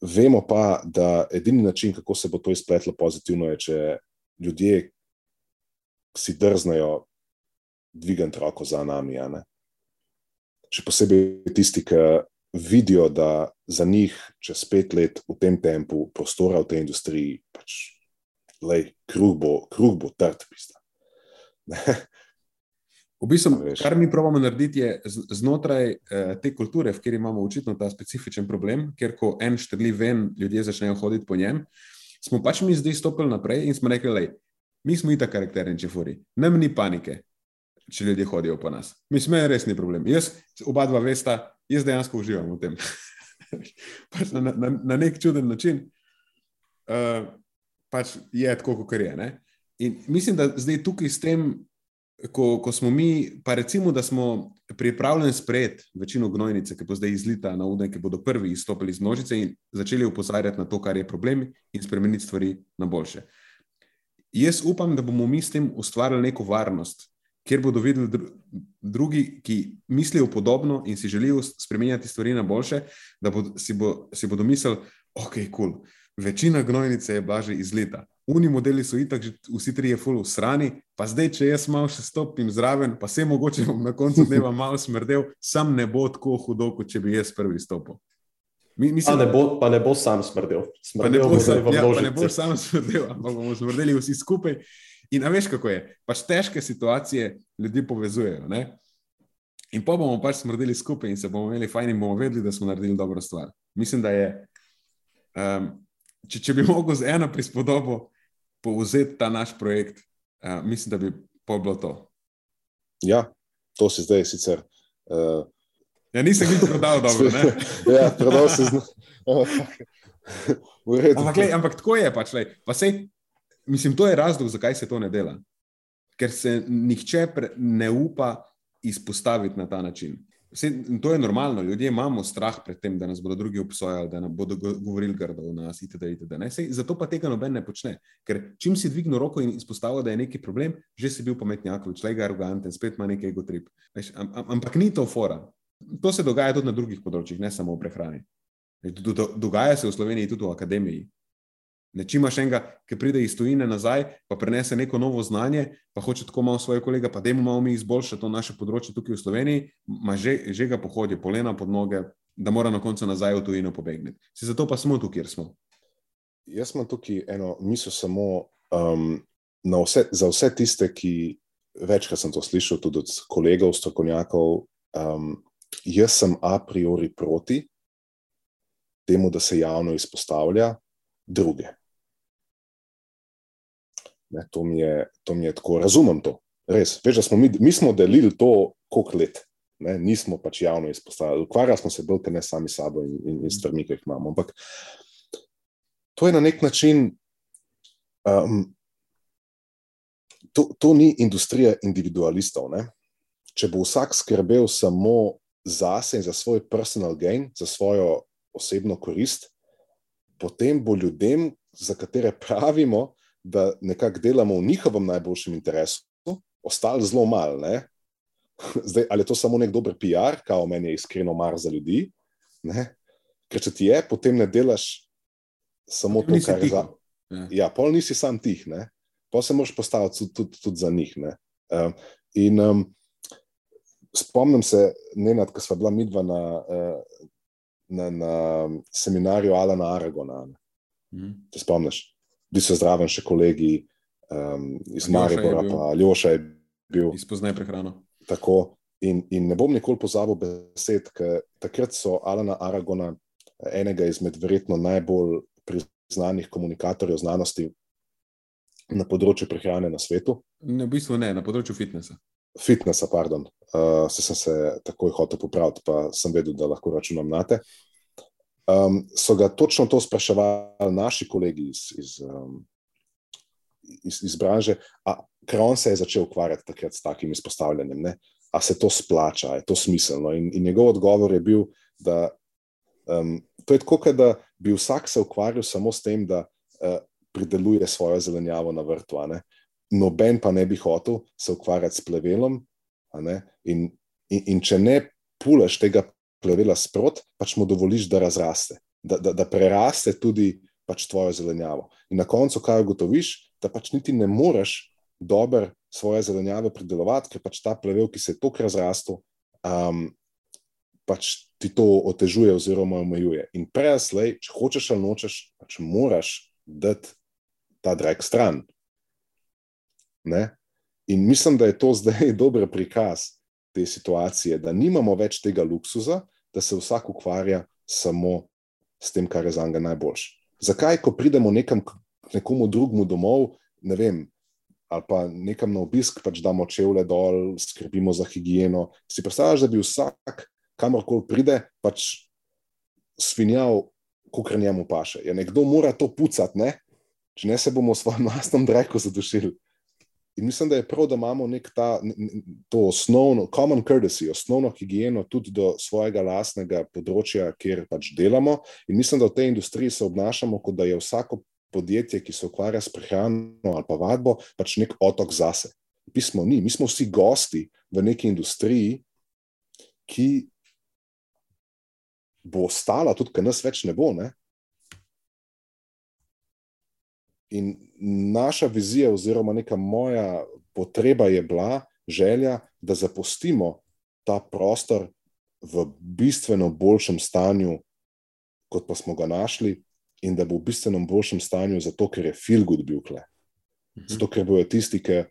Vemo pa, da edini način, kako se bo to izpletlo pozitivno, je, če ljudje si drznejo dvigati roko za nami. Še posebej tisti, ki vidijo, da za njih čez pet let v tem tempu prostora v tej industriji, pač, lej, kruh bo, kruh bo trd, pista. V bistvu, kar mi pravimo narediti, je znotraj eh, te kulture, v kateri imamo očitno ta specifičen problem, ker ko en štrli ven, ljudje začnejo hoditi po njem. Smo pač mi zdaj stopili naprej in smo rekli, da mi smo itak karakterni čefuri, nam ni panike, če ljudje hodijo po nas. Mi smo resni problem. Jaz, oba dva vesta, jaz dejansko uživam v tem. pač na, na, na nek čuden način uh, pač je tako, kot je. Ne? In mislim, da zdaj tukaj s tem ko, ko smo mi, pa recimo, da smo pripravljeni sprejeti večino gnojnice, ki bo zdaj izlita na udne, ki bodo prvi izstopili iz množice in začeli upozarjati na to, kar je problem, in spremeniti stvari na boljše. Jaz upam, da bomo mi s tem ustvarili neko varnost, kjer bodo videli drugi, ki mislijo podobno in si želijo spremenjati stvari na boljše, da bod, si, bo, si bodo mislili, ok, kul, cool. večina gnojnice je blaže iz leta. Uni modeli so itak, vsi trije full v strani, pa zdaj, če jaz malo še stopim zraven, pa se mogoče bom na koncu dneva malo smrdel, sam ne bo tako hudo, kot če bi jaz prvi stopil. Mi, mislim, pa, ne bo, pa ne bo sam smrdel. smrdel pa, ne bo sam, ja, pa ne bo sam smrdel, ampak bomo smrdeli vsi skupaj. In veš, kako je. Pač težke situacije ljudi povezujejo. Ne? In pa bomo pač smrdeli skupaj in se bomo imeli fajn in bomo vedeli, da smo naredili dobro stvar. Mislim, da je, um, če, če bi mogel z eno prispodobo povzeti ta naš projekt, uh, mislim, da bi pa bilo to. Ja, to si zdaj sicer. Uh, Ja, nisem jih prodal dobro. ja, prodal si zna. ampak, lej, ampak tako je pač. Lej. Pa sej, mislim, to je razlog, zakaj se to ne dela. Ker se nihče pre, ne upa izpostaviti na ta način. Vse, to je normalno, ljudje imamo strah pred tem, da nas bodo drugi obsojali, da nam bodo govorili grdo o nas. Itd., itd., Sej, zato pa tega noben ne počne. Ker čim si dvignil roko in izpostavil, da je neki problem, že si bil pametnjak, člega aroganten, spet ima nekaj ego trip. Am, am, ampak ni to fora. To se dogaja tudi na drugih področjih, ne samo v prehrani. Dogaja se v Sloveniji tudi v akademiji. Ne, če imaš enega, ki pride iz tujine nazaj, pa prenese neko novo znanje, pa hoče tako malo svoje kolega, pa da jim malo mi izboljša to naše področje tukaj v Sloveniji, ima že, že ga pohodi, polena pod noge, da mora na koncu nazaj v tujino pobegniti. Si zato pa smo tukaj, kjer smo. Jaz imam tukaj eno misel samo um, vse, za vse tiste, ki večkrat sem to slišal, tudi od kolegov, strokovnjakov. Um, jaz sem a priori proti temu, da se javno izpostavlja druge. Ne, to, mi je, to mi je tako, razumem to. Res, veš, smo mi, mi smo delili to, koliko let, ne, nismo pač javno izpostavljali. Ukvarjali smo se bolj, ne sami sabo in, in, in stvarmi, ki jih imamo. Ampak to je na nek način. Um, to, to ni industrija individualistov. Ne? Če bo vsak skrbel samo zase in za svoj personal gain, za svojo osebno korist, potem bo ljudem, za katere pravimo, da nekako delamo v njihovem najboljšem interesu, ostalo zelo malo. Zdaj, ali je to samo nek dober PR, kao meni je iskreno mar za ljudi? Ne? Ker če ti je, potem ne delaš samo to, kar je za. Ja. ja, pol nisi sam tih, ne? pol se moraš postaviti tudi, tudi, tudi za njih. Um, in um, spomnim se, Nenad, ko smo bila midva na, eh, na, na seminarju Alana Aragona. Mm. Te spomniš? Bili so zraven še kolegi um, iz Maribora, pa Ljoša je bil. Izpoznaj prehrano. Tako. In, in ne bom nikoli pozabil besed, ker takrat so Alana Aragona, enega izmed verjetno najbolj priznanih komunikatorjev znanosti na področju prehrane na svetu. Ne, v bistvu ne, na področju fitnesa fitnesa, pardon, uh, se sem se takoj hotel popraviti, pa sem vedel, da lahko računam na te. Um, so ga točno to spraševali naši kolegi iz, iz, um, iz, iz branže, ker on se je začel ukvarjati takrat s takim izpostavljanjem. Ne? A se to splača, je to smiselno? In, in njegov odgovor je bil, da um, to je tako, da bi vsak se ukvarjal samo s tem, da uh, prideluje svojo zelenjavo na vrtu noben pa ne bi hotel se ukvarjati s plevelom. In, in, in če ne pulaš tega plevela sprot, pač mu dovoliš, da razraste, da, da, da preraste tudi pač tvojo zelenjavo. In na koncu, kaj ugotoviš, da pač niti ne moreš dobro svoje zelenjave pridelovati, ker pač ta plevel, ki se je tako razrastel, um, pač ti to otežuje oziroma omejuje. In prej, če hočeš ali nočeš, pač moraš dati ta drag stran. Ne? In mislim, da je to zdaj dober prikaz te situacije, da nimamo več tega luksuza, da se vsak ukvarja samo s tem, kar je za njega najboljše. Zakaj, ko pridemo nekam, nekomu drugemu domov, ne vem, ali pa nekam na obisk, pač damo čevlje dol, skrbimo za higieno. Si predstavljaš, da bi vsak, kamorkoli pride, pač svinjal, kot njemu paše. Ja, nekdo mora to pucati, ne? če ne se bomo v svojem lastnem dreku zadušili. In mislim, da je prav, da imamo nek ta, to osnovno, common courtesy, osnovno higieno tudi do svojega lastnega področja, kjer pač delamo. In mislim, da v tej industriji se obnašamo, kot da je vsako podjetje, ki se ukvarja s prehrano ali pa vadbo, pač nek otok zase. pismo ni. Mi smo vsi gosti v neki industriji, ki bo ostala, tudi ker nas več ne bo. Ne? In naša vizija, oziroma neka moja potreba je bila, želja, da zapustimo ta prostor v bistveno boljšem stanju, kot pa smo ga našli, in da bo v bistveno boljšem stanju, zato ker je Filgud bil kle. Mhm. Zato ker bojo tisti, ki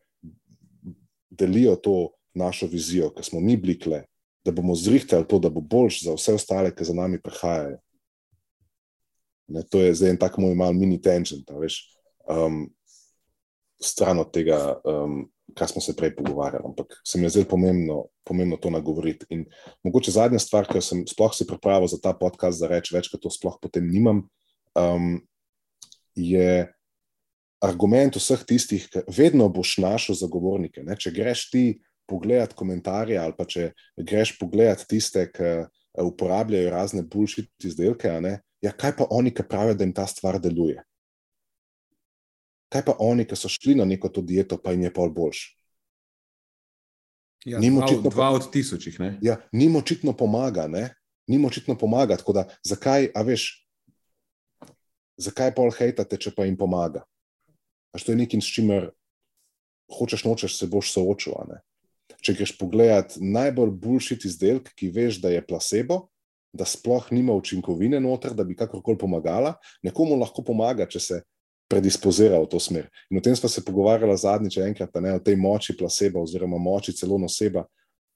delijo to našo vizijo, ki smo mi bili kle, da bomo zrihtali to, da bo boljš za vse ostale, ki za nami prihajajo. Ne, to je zdaj en tak moj mal mini tangent, veš, um, stran od tega, um, kar smo se prej pogovarjali. Ampak se mi je zelo pomembno, pomembno to nagovoriti. In mogoče zadnja stvar, ki sem sploh si pripravil za ta podcast, da rečem več, kot to sploh potem nimam, um, je argument vseh tistih, ki vedno boš našel zagovornike. Ne? Če greš ti pogledati komentarje ali pa če greš pogledati tiste, ki eh, uporabljajo razne bullshit izdelke, ja, kaj pa oni, ki pravijo, da jim ta stvar deluje? Kaj pa oni, ki so šli na neko to dieto, pa jim je pol boljš? Ja, dva, očitno, dva od tisočih. Ja, ni močitno pomaga, ne? ni močitno pomaga. Da, zakaj, a veš, zakaj pol hejtate, če pa jim pomaga? Až to je nekaj, s čimer hočeš, nočeš, se boš soočil. Če greš pogledat najbolj boljšit izdelek, ki veš, da je placebo, da sploh nima učinkovine noter, da bi kakorkoli pomagala, nekomu lahko pomaga, če se predispozira v to smer. In o tem smo se pogovarjali zadnjič, enkrat, ne, o tej moči placebo, oziroma moči celo noseba,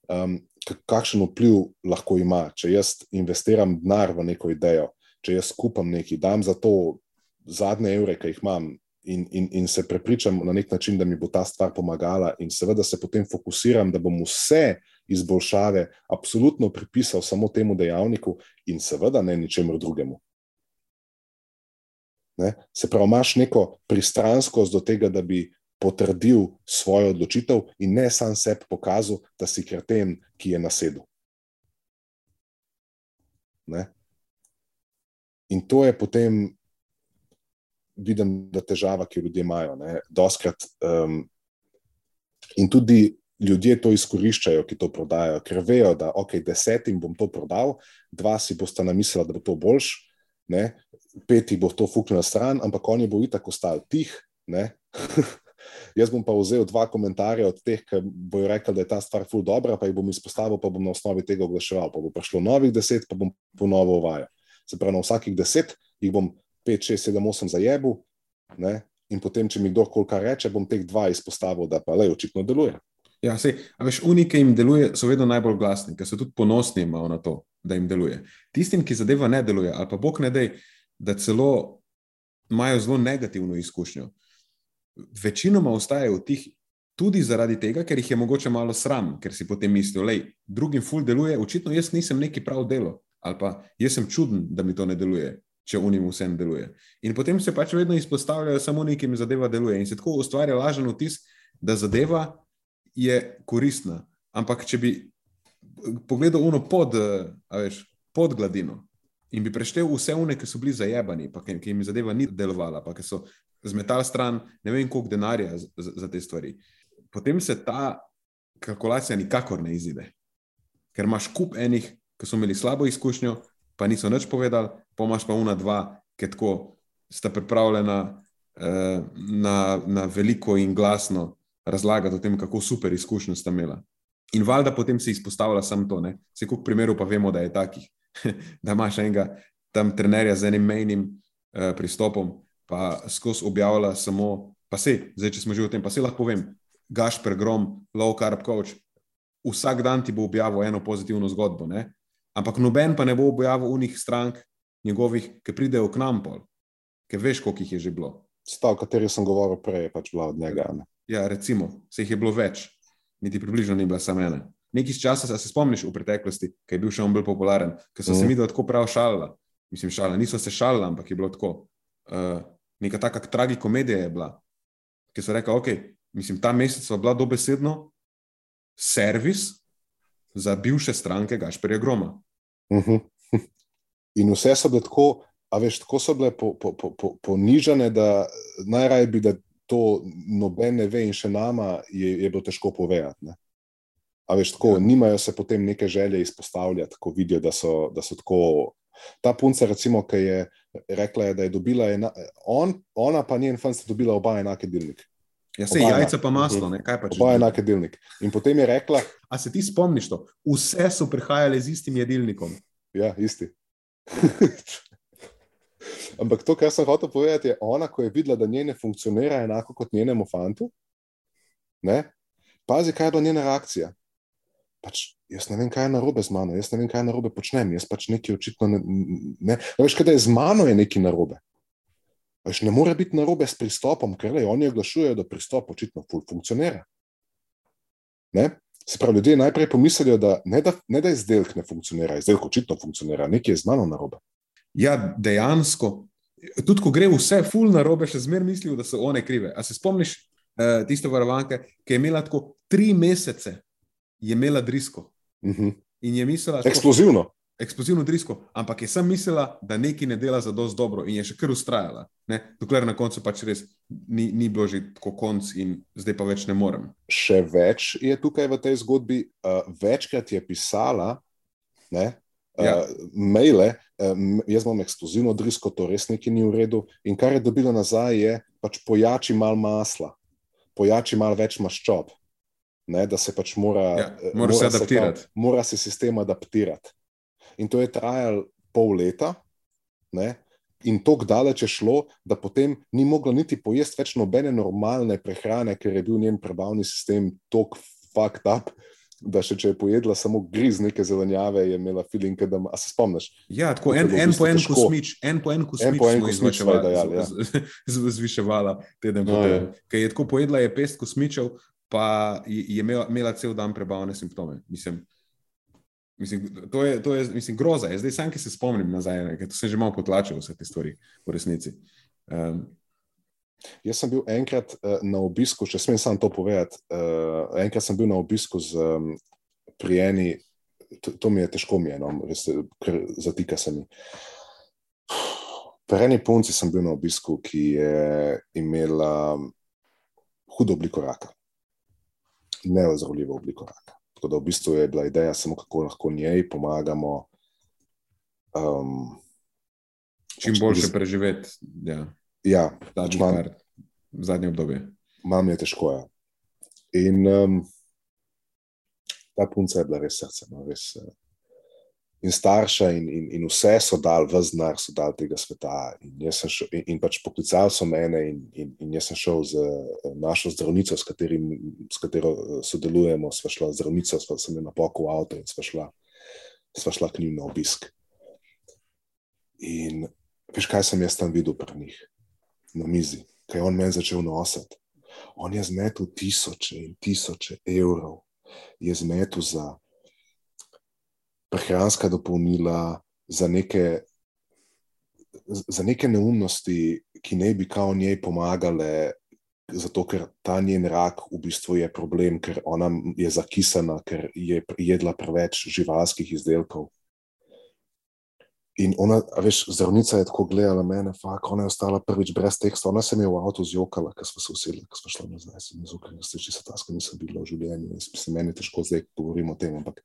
um, kakšen vpliv lahko ima, če jaz investiram denar v neko idejo, če jaz skupam nekaj, dam za to zadnje evre, ki jih imam, in, in, in se prepričam na nek način, da mi bo ta stvar pomagala, in seveda se potem fokusiram, da bom vse izboljšave absolutno pripisal samo temu dejavniku, in seveda ne ničemu drugemu. Ne? Se pravi, imaš neko pristranskost do tega, da bi potrdil svojo odločitev, in ne sam sebi pokazal, da si kreten, ki je nasedel. Ne? In to je potem vidim, da težava, ki jo ljudje imajo. Doskrat, um, in tudi ljudje to izkoriščajo, ki to prodajajo, ker vejo, da ok, desetim bom to prodal, dva si bosta namislila, da bo to boljš, ne? peti bo to fuknil na stran, ampak oni bo itak ostal tih. Jaz bom pa vzel dva komentarja od teh, ki bojo rekli, da je ta stvar ful dobra, pa jih bom izpostavil, pa bom na osnovi tega oglaševal. Pa bo prišlo novih deset, pa bom ponovno uvajal. Se pravi, na vsakih deset jih bom 5, 6, 7, 8 za jebu. Ne? In potem, če mi kdo kaj reče, bom teh dva izpostavil, da pa le očitno deluje. Ja, sej, a veš, unike jim deluje, so vedno najbolj glasni, ker so tudi ponosni na to, da jim deluje. Tistim, ki zadeva ne deluje, ali pa bog ne dej, da celo imajo zelo negativno izkušnjo, večinoma ostajajo v tih. Tudi zaradi tega, ker jih je mogoče malo sram, ker si potem mislijo, da drugim ful deluje, očitno jaz nisem neki prav delo, ali pa jaz sem čuden, da mi to ne deluje če unim vsem deluje. In potem se pač vedno izpostavljajo samo nekim zadeva deluje. In se tako ustvarja lažen vtis, da zadeva je koristna. Ampak če bi pogledal uno pod, veš, pod gladino in bi preštel vse une, ki so bili zajebani, pa ki jim zadeva ni delovala, pa ki so zmetali stran ne vem koliko denarja za, za te stvari, potem se ta kalkulacija nikakor ne izide. Ker imaš kup enih, ki so imeli slabo izkušnjo, pa niso nič povedali, pomaž pa una dva, ki tako sta pripravljena eh, na, na veliko in glasno razlagati o tem, kako super izkušnjo sta imela. In valjda potem se izpostavlja samo to. Se kup primerov pa vemo, da je takih, da imaš enega tam trenerja z enim mejnim eh, pristopom, pa skozi objavlja samo, pa se, zdaj če smo že v tem, pa se lahko povem, Gašper Grom, low carb coach, vsak dan ti bo objavil eno pozitivno zgodbo, ne? Ampak noben pa ne bo objavil unih strank njegovih, ki pridejo k nam, pol, ki veš, koliko jih je že bilo. Stav, o kateri sem govoril prej, je pač bila od njega. Ne? Ja, recimo, se jih je bilo več, niti približno ni bila samo ena. Nekaj časa se spomniš v preteklosti, ki je bil še on bolj popularen, ker so mm. se mhm. mi tako prav šalila. Mislim, šala. niso se šalili, ampak je bilo tako. Uh, neka taka tragikomedija je bila, ki so rekli, ok, mislim, ta mesec so bila dobesedno servis za bivše stranke Gašperja Groma. Uh mhm. -huh. In vse so bile tako, a veš, tako so bile po, po, po, po, ponižene, da najraje bi, da to noben ne ve, in še nama je, je bilo težko povedati. Ne? A veš, tako, ja. nimajo se potem neke želje izpostavljati, ko vidijo, da so, da so tako. Ta punca, recimo, ki je rekla, je, da je dobila, ena, on, ona pa njen fant, sta dobila oba enake delnike. Ja, se jajca pa maslo, ne? kaj pa če. Oba enake delnike. In potem je rekla. A se ti spomniš to? Vse so prihajale z istim jedilnikom. Ja, isti. Ampak to, kar sem hotel povedati, je ona, ko je videla, da njene funkcionira enako kot njenemu fantu. Ne? Pazi, kaj je bila njena reakcija. Pač, jaz ne vem, kaj je narobe z mano, jaz ne vem, kaj je narobe počnem, jaz pač nekaj očitno ne. ne. Veš, kaj je z mano, je nekaj narobe. Veš, ne more biti narobe s pristopom, ker le oni oglašujejo, da pristop očitno ful funkcionira. Ne? Se pravi, ljudje najprej pomislijo, da ne da, ne da izdelek ne funkcionira, izdelek očitno funkcionira, nekaj je z mano narobe. Ja, dejansko. Tudi ko gre vse ful narobe, še zmeraj mislijo, da so one krive. A se spomniš uh, tiste varovanke, ki je imela tako tri mesece, je imela drisko. Uh -huh. In je mislila, Eksplozivno. Tako, eksplozivno drisko, ampak je sem mislila, da nekaj ne dela za dosto dobro in je še kar ustrajala. Ne? Dokler na koncu pač res ni, ni bilo že tako konc in zdaj pa več ne morem. Še več je tukaj v tej zgodbi, uh, večkrat je pisala. Ne? Ja. Uh, maile, uh, jaz imam eksplozivno drisko, to res nekaj ni v redu. In kar je dobila nazaj, je pač pojači malo masla, pojači malo več maščob, ne, da se pač mora, ja, mora, mora se adaptirati. Se, mora se sistem adaptirati. In to je trajalo pol leta, ne, in tako daleč je šlo, da potem ni mogla niti pojesti več nobene normalne prehrane, ker je bil njen prebavni sistem tako fucked up da še če je pojedla samo griz neke zelenjave, je imela feeling, da se spomniš. Ja, tako en, en po en kosmič, en po en kosmič, en po en kosmič, ja. zviševala teden po no, teden. Ker je tako pojedla, je pest kosmičev, pa je imela, imela cel dan prebavne simptome. Mislim, mislim, to je, to je mislim, groza. Je. Zdaj sam, ki se spomnim nazaj, ker sem že malo potlačil vse te stvari v resnici. Um, Jaz sem bil enkrat uh, na obisku, če smem samo to povedati. Uh, enkrat sem bil na obisku z um, prijeni, to, to mi je težko, mi je, no, res, ker zatika se mi. Pri eni punci sem bil na obisku, ki je imela hudo obliko raka, neozdravljivo obliko raka. Tako da v bistvu je bila ideja samo, kako lahko njej pomagamo. Um, Čim boljše preživeti. Ja. Ja, zadnji, man, zadnje obdobje. Mam je težko. Ja. In um, ta punca je bila res srce. No, res, uh, in starša, in, in, in vse so dal, v znak so dal tega sveta. In, šel, in, in pač poklicali so mene, in, in, in jaz sem šel z uh, našo zdravnico, s, katerim, s katero uh, sodelujemo, sva šla zdravnico, sva se mi napokal v avto in sva šla, sva šla k njim na obisk. In veš, kaj sem jaz tam videl pri njih? Na mizi, kaj je on meni začel nositi. On je zmetel tisoče in tisoče evrov, je zmetel za prehranska dopolnila, za neke, za neke neumnosti, ki ne bi kao njej pomagale, zato ker ta njen rak v bistvu je problem, ker ona je zakisana, ker je jedla preveč živalskih izdelkov. In ona, veš, zdravnica je tako gledala mene, fak, ona je ostala prvič brez teksta, ona se mi je v avtu zjokala, ker smo se usedli, ker smo šli nazaj, sem jaz ukrenil, ste čisto tasko, nisem bila v življenju, se meni težko zdaj govorimo o tem, ampak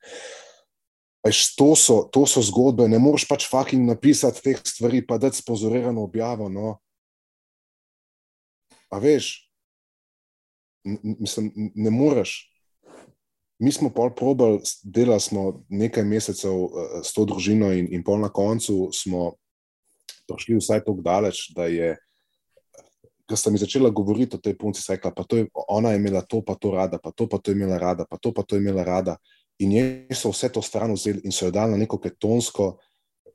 veš, to so, to so zgodbe, ne moreš pač fucking napisati teh stvari, pa dati spozorirano objavo, no. A veš, mislim, ne moreš, Mi smo pol probali, delali smo nekaj mesecev uh, s to družino, in, in pol na koncu smo prišli vsaj tako daleč, da je, sta mi začela govoriti o tej punci, se rekla, to je, ona je imela to, pa to rada, pa to, pa to je imela rada, pa to, pa to je imela rada. In je so vse to stran vzeli in so jo dali na neko ketonsko,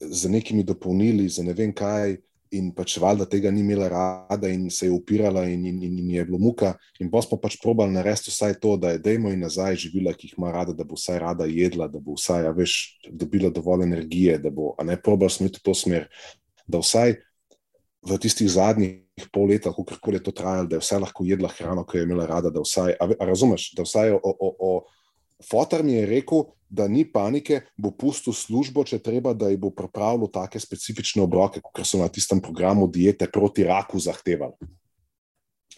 z nekimi dopolnili, za ne vem kaj in pač valjda tega ni imela rada in se je upirala in, in, in, in je bilo muka. In pa smo pač probali narediti vsaj to, da je dejmo in nazaj živila, ki jih ima rada, da bo vsaj rada jedla, da bo vsaj, ja, veš, dobila dovolj energije, da bo, a ne probali smo iti v to smer, da vsaj v tistih zadnjih pol leta, kako koli je to trajalo, da je vsaj lahko jedla hrano, ki jo je imela rada, da vsaj, a, a razumeš, da vsaj o, o, o Fotar mi je rekel, da ni panike, bo pustil službo, če treba, da ji bo pripravil take specifične obroke, kot so na tistem programu diete proti raku zahtevali.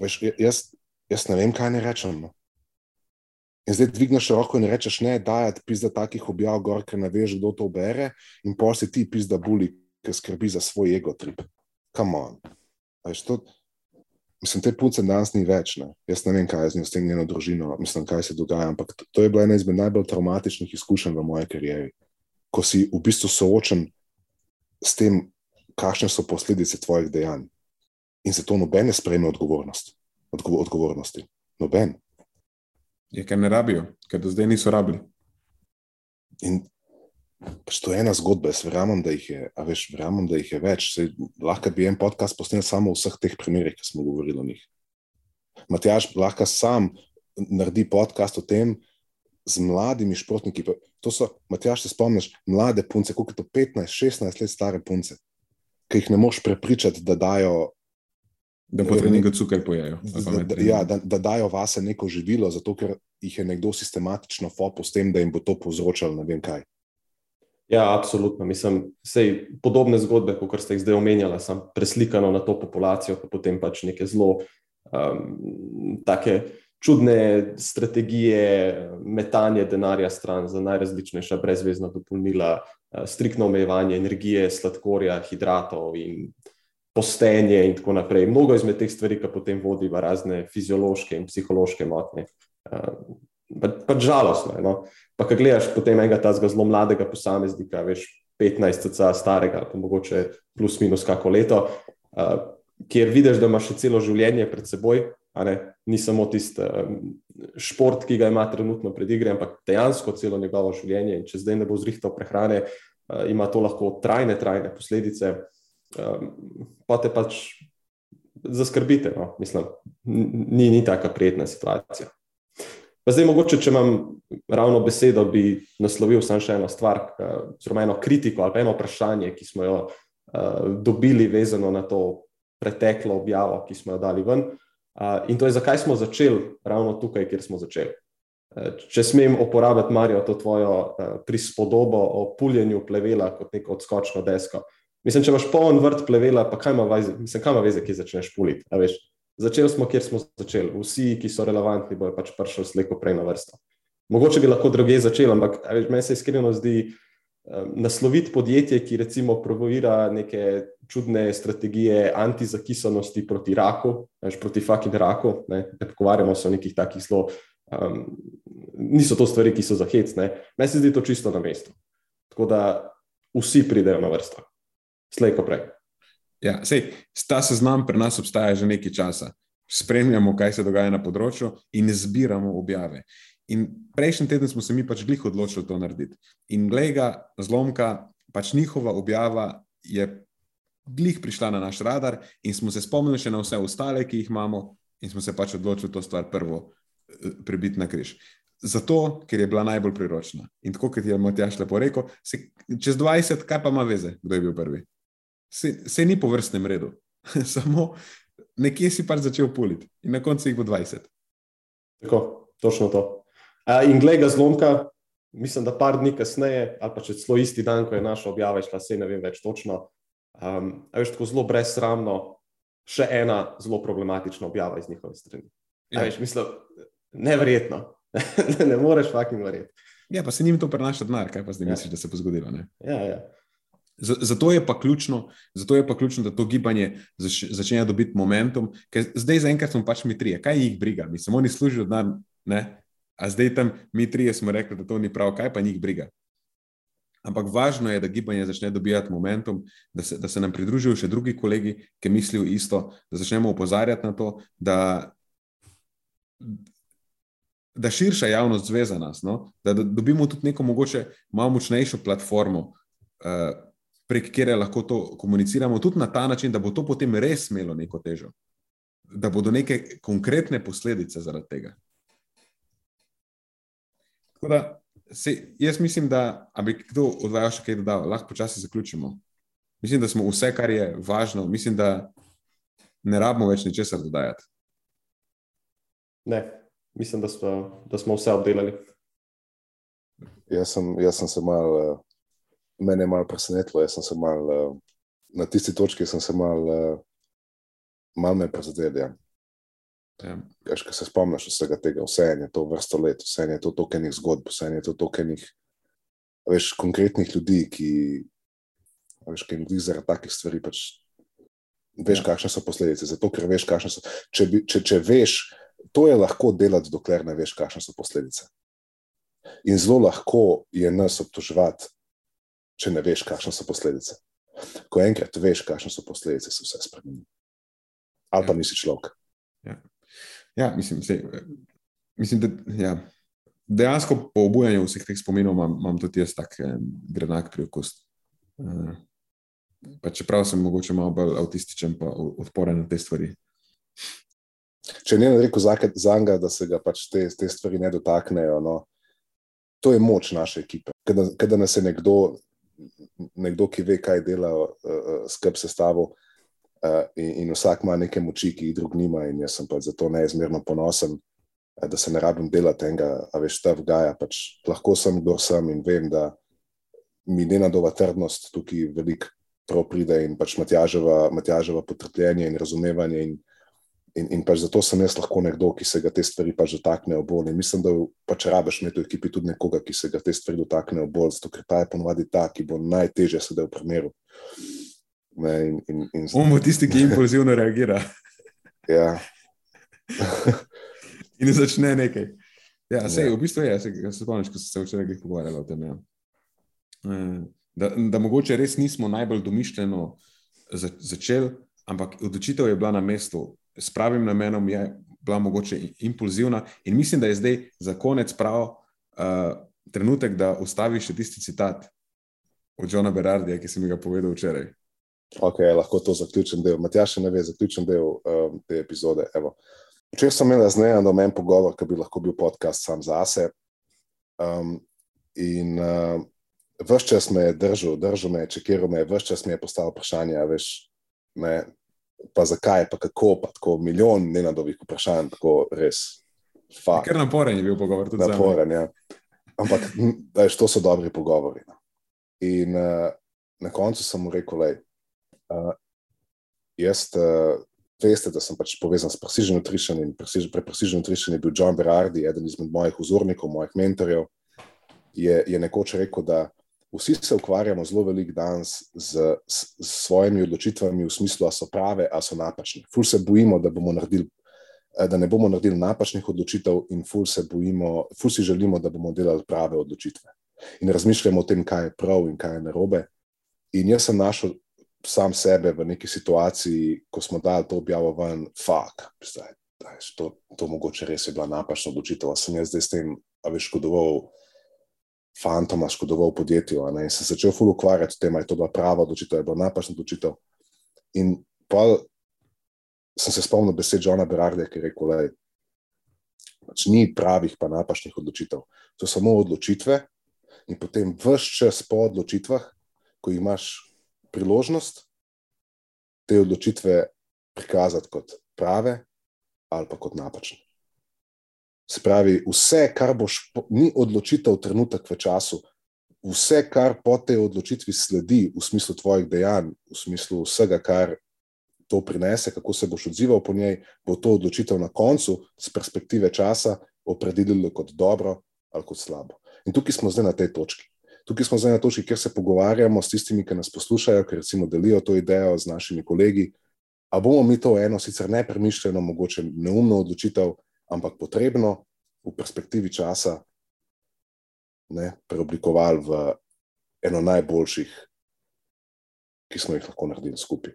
Veš, jaz, jaz ne vem, kaj ne rečem. No. In zdaj dvigneš roko in rečeš, ne, da je pizda takih objav, gor, ker ne veš, kdo to bere, in pa si ti pizda buli, ki skrbi za svoj ego trip. Come on. Veš, to, mislim, te punce danes ni več. Ne. Jaz ne vem, kaj je z njo, s tem njeno družino, mislim, kaj se dogaja, ampak to, to je bila ena izmed najbolj traumatičnih izkušenj v moje karieri, ko si v bistvu soočen s tem, kakšne so posledice tvojih dejanj. In zato noben ne sprejme odgovornost, odgo odgovornosti. Noben. Je, ker ne rabijo, ker do zdaj niso rabili. In pač to je ena zgodba, jaz verjamem, da jih je, veš, verjamem, da jih je več. Sej, lahko bi en podcast posnel samo o vseh teh primerih, ki smo govorili o njih. Matjaž lahko sam naredi podcast o tem z mladimi športniki. To so, Matjaž, se spomniš, mlade punce, koliko je to 15-16 let stare punce, ki jih ne moš prepričati, da dajo Da po treningu cukor pojejo. Da, da, ja, da, da dajo vase neko živilo, zato ker jih je nekdo sistematično fopil s tem, da jim bo to povzročalo ne vem kaj. Ja, absolutno. Mislim, sej, podobne zgodbe, kot ste jih zdaj omenjali, sem preslikano na to populacijo, pa potem pač neke zelo um, čudne strategije metanja denarja stran za najrazličnejša brezvezna dopolnila, uh, striktno omejevanje energije, sladkorja, hidratov in postenje in tako naprej. Mnogo izmed teh stvari, ki potem vodi v razne fiziološke in psihološke motnje. Pa, pa žalostno. No? Pa, kaj gledaš potem enega tazga zelo mladega posameznika, veš, 15 cca starega, pa mogoče plus minus kako leto, uh, kjer vidiš, da ima še celo življenje pred seboj, ni samo tisti um, šport, ki ga ima trenutno pred igre, ampak dejansko celo njegovo življenje. In če zdaj ne bo zrihtal prehrane, uh, ima to lahko trajne, trajne posledice um, pa te pač zaskrbite. No? Mislim, ni, ni taka prijetna situacija. Pa zdaj, mogoče, če imam ravno besedo, bi naslovil samo še eno stvar, zelo eno kritiko ali eno vprašanje, ki smo jo uh, dobili, vezano na to preteklo objavo, ki smo jo dali ven. Uh, in to je, zakaj smo začeli ravno tukaj, kjer smo začeli. Če smem uporabiti, Marijo, to tvojo uh, prispodobo o puljenju plevela kot neko odskočno desko. Uh, Mislim, če imaš poln vrt plevela, pa kaj ima veze, mislim, kaj ima veze, ki začneš puliti. Začeli smo, kjer smo začeli. Vsi, ki so relevantni, bojo pač prišli slejko prej na vrsto. Mogoče bi lahko druge začeli, ampak veš, meni se iskreno zdi um, nasloviti podjetje, ki recimo promovira neke čudne strategije antizakisanosti proti raku, veš, proti fucking raku. Ne, ne pogovarjamo se o nekih takih zelo. Um, niso to stvari, ki so zahecne. Meni se zdi to čisto na mestu. Tako da vsi pridejo na vrsto slej ko prej. Ja, sej, ta seznam pri nas obstaja že nekaj časa. Spremljamo, kaj se dogaja na področju, in zbiramo objave. In prejšnji teden smo se mi pač glih odločili to narediti. In glej ga, zlomka, pač njihova objava je glih prišla na naš radar, in smo se spomnili še na vse ostale, ki jih imamo, in smo se pač odločili to stvar prvo eh, prebiti na križ. Zato, ker je bila najbolj priročna. In tako, kot je Matjaš lepo rekel, se, čez 20, kaj pa ima veze, kdo je bil prvi? Se, se ni po vrstnem redu, samo nekje si pač začel puliti in na koncu jih bo 20. Tako, točno to. A, in glede zlomka, mislim, da par dni kasneje, ali pa če celo isti dan, ko je naša objava šla, se ne vem več točno. Um, a veš, tako zelo brezsramno, še ena zelo problematična objava iz njihove strani. Ja. Veš, mislim, neverjetno. ne moreš fucking verjeti. Ja, pa se njim to prenaša denar, kaj pa zdaj ja. misliš, da se bo zgodilo? Ne? Ja, ja. Zato je, ključno, zato je pa ključno, da to gibanje začne dobiti momentum, ker zdaj zaenkrat smo pač mi trije, kaj jih briga, mi samo oni služijo denar, a zdaj tam mi trije smo rekli, da to ni prav, kaj pa njih briga. Ampak važno je, da gibanje začne dobivati momentum, da se, da se nam pridružijo še drugi kolegi, ki mislijo isto, da začnemo opozarjati na to, da, da širša javnost zveza nas, no? da, da dobimo tudi neko mogoče malo močnejšo platformo. Uh, prek kjer lahko to komuniciramo, tudi na ta način, da bo to potem res imelo neko težo, da bodo neke konkretne posledice zaradi tega. Da, se, jaz mislim, da bi kdo od vas še kaj dodal, lahko počasi zaključimo. Mislim, da smo vse, kar je važno, mislim, da ne rabimo več ničesar dodajati. Ne, mislim, da smo, da smo vse obdelali. Jaz sem, jaz sem se malo mene je malo presenetilo. Jaz sem se mal, uh, na tisti točki, sem se mal, uh, mal me prizadel. Ja. Ja. Veš, ko se spomniš vsega tega, vse je to vrsto let, vse je to tokenih zgodb, vse je to tokenih veš, konkretnih ljudi, ki, veš, ki jim zdi zaradi takih stvari. Pač, veš, Ja. kakšne so posledice. Zato, ker veš, kakšne so. Če, bi, če, če veš, to je lahko delati, dokler ne veš, kakšne so posledice. In zelo lahko je nas obtoževati, če ne veš, kakšne so posledice. Ko enkrat veš, kakšne so posledice, se vse spremeni. Ali pa Ja. nisi človek. Ja, mislim, sej, mislim da ja. dejansko po obujanju vseh teh spominov imam, imam tudi jaz tak eh, grenak priokus. Eh, pa čeprav sem mogoče malo bolj avtističen, pa odporen na te stvari. Če ne rekel za njega, da se ga pač te, te stvari ne dotaknejo, no, to je moč naše ekipe. Kada nas je nekdo, nekdo, ki ve, kaj dela, uh, skrb sestavo. Uh, in, in vsak ima neke moči, ki jih drug nima, in jaz sem pač zato neizmerno ponosen, uh, da se ne rabim delati tega, a veš, ta vgaja. Pač lahko sem, kdo sem in vem, da mi nenadova trdnost tukaj veliko pride in pač Matjaževa, Matjaževa potrpljenje in razumevanje. In, in, in pač zato sem jaz lahko nekdo, ki se ga te stvari pač dotaknejo bolj. In mislim, da pač rabiš imeti v ekipi tudi nekoga, ki se ga te stvari dotaknejo bolj, zato ker ta je ponovadi ta, ki bo najtežje sedel v primeru. Ne, in, in, in, On bo tisti, ki impulzivno reagira ja, in začne nekaj. Ja, sej, Ja. v bistvu je, se, se spomniš, ko smo se včeraj glih pogovarjali o tem. Ja. Eh, Da, da mogoče res nismo najbolj domišljeno za, začeli, ampak odločitev je bila na mestu, s pravim namenom je bila mogoče impulzivna. In mislim, da je zdaj za konec prav uh, trenutek, da ustaviš še tisti citat od Johna Berardija, ki sem ga povedal včeraj. ok, lahko to zaključen del. Matjaš ne ve, zaključen del um, te epizode. Evo. Včeraj sem imel z Neandom en pogovor, ki bi lahko bil podcast sam zase. Um, in uh, vse čas me je držal, držal me je, čekiral me je, vse čas mi je postavil vprašanje, veš, ne, pa zakaj, pa kako, pa tako milijon nenadovih vprašanj, tako res. Fakt. Ker naporen je bil pogovor tudi naporen. Ja. Ampak veš, to so dobri pogovori. no. In uh, na koncu sem mu rekel, da uh, jaz, uh, veste, da sem pač povezan s Precision Nutrition in Precision, pre Precision Nutrition je bil John Berardi, eden izmed mojih vzornikov, mojih mentorjev. Je, je nekoč rekel, da vsi se ukvarjamo zelo velik danes z, s, svojimi odločitvami, v smislu, ali so prave, ali so napačne. Ful se bojimo, da naredili eh, da ne bomo naredili napačnih odločitev, in ful bojimo, ful si želimo, da bomo delali prave odločitve. In razmišljamo o tem, kaj je prav in kaj je narobe. In jaz sem našel sam sebe v neki situaciji, ko smo dali to objavo ven, fuk, zdaj, daj, to, to mogoče res je bila napačna odločitev. A sem jaz zdaj s tem, a veš, škodoval fantoma, škodoval podjetju. ne, In sem se začel ful ukvarjati s tem, ali je to bila prava odločitev, ali je bila napačna odločitev. In pa sem se spomnil besed Johna Berarda, ki je rekel, da pač ni pravih, pa napačnih odločitev. So samo odločitve, in potem vse čas po odločitvah, ko imaš priložnost, te odločitve prikazati kot prave ali pa kot napačne. Se pravi, vse, kar boš, ni odločitev trenutek v času, vse, kar po tej odločitvi sledi, v smislu tvojih dejanj, v smislu vsega, kar to prinese, kako se boš odzival po njej, bo to odločitev na koncu, z perspektive časa, opredelilo kot dobro ali kot slabo. In tukaj smo zdaj na tej točki. Tukaj smo zdaj na točki, kjer se pogovarjamo s tistimi, ki nas poslušajo, ki recimo delijo to idejo z našimi kolegi. A bomo mi to eno, sicer nepremišljeno, mogoče neumno odločitev, ampak potrebno v perspektivi časa ne, preoblikovali v eno najboljših, ki smo jih lahko naredili skupaj.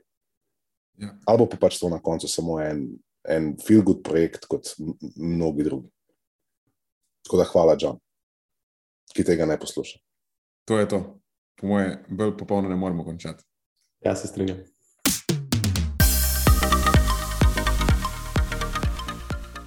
Ja. Ali pa pač to na koncu samo en, en feel-good projekt, kot mnogi drugi. Tako da hvala, John, ki tega ne posluša. To je to. Po moje, bolj popolno ne moremo končati. Ja, se strinjam.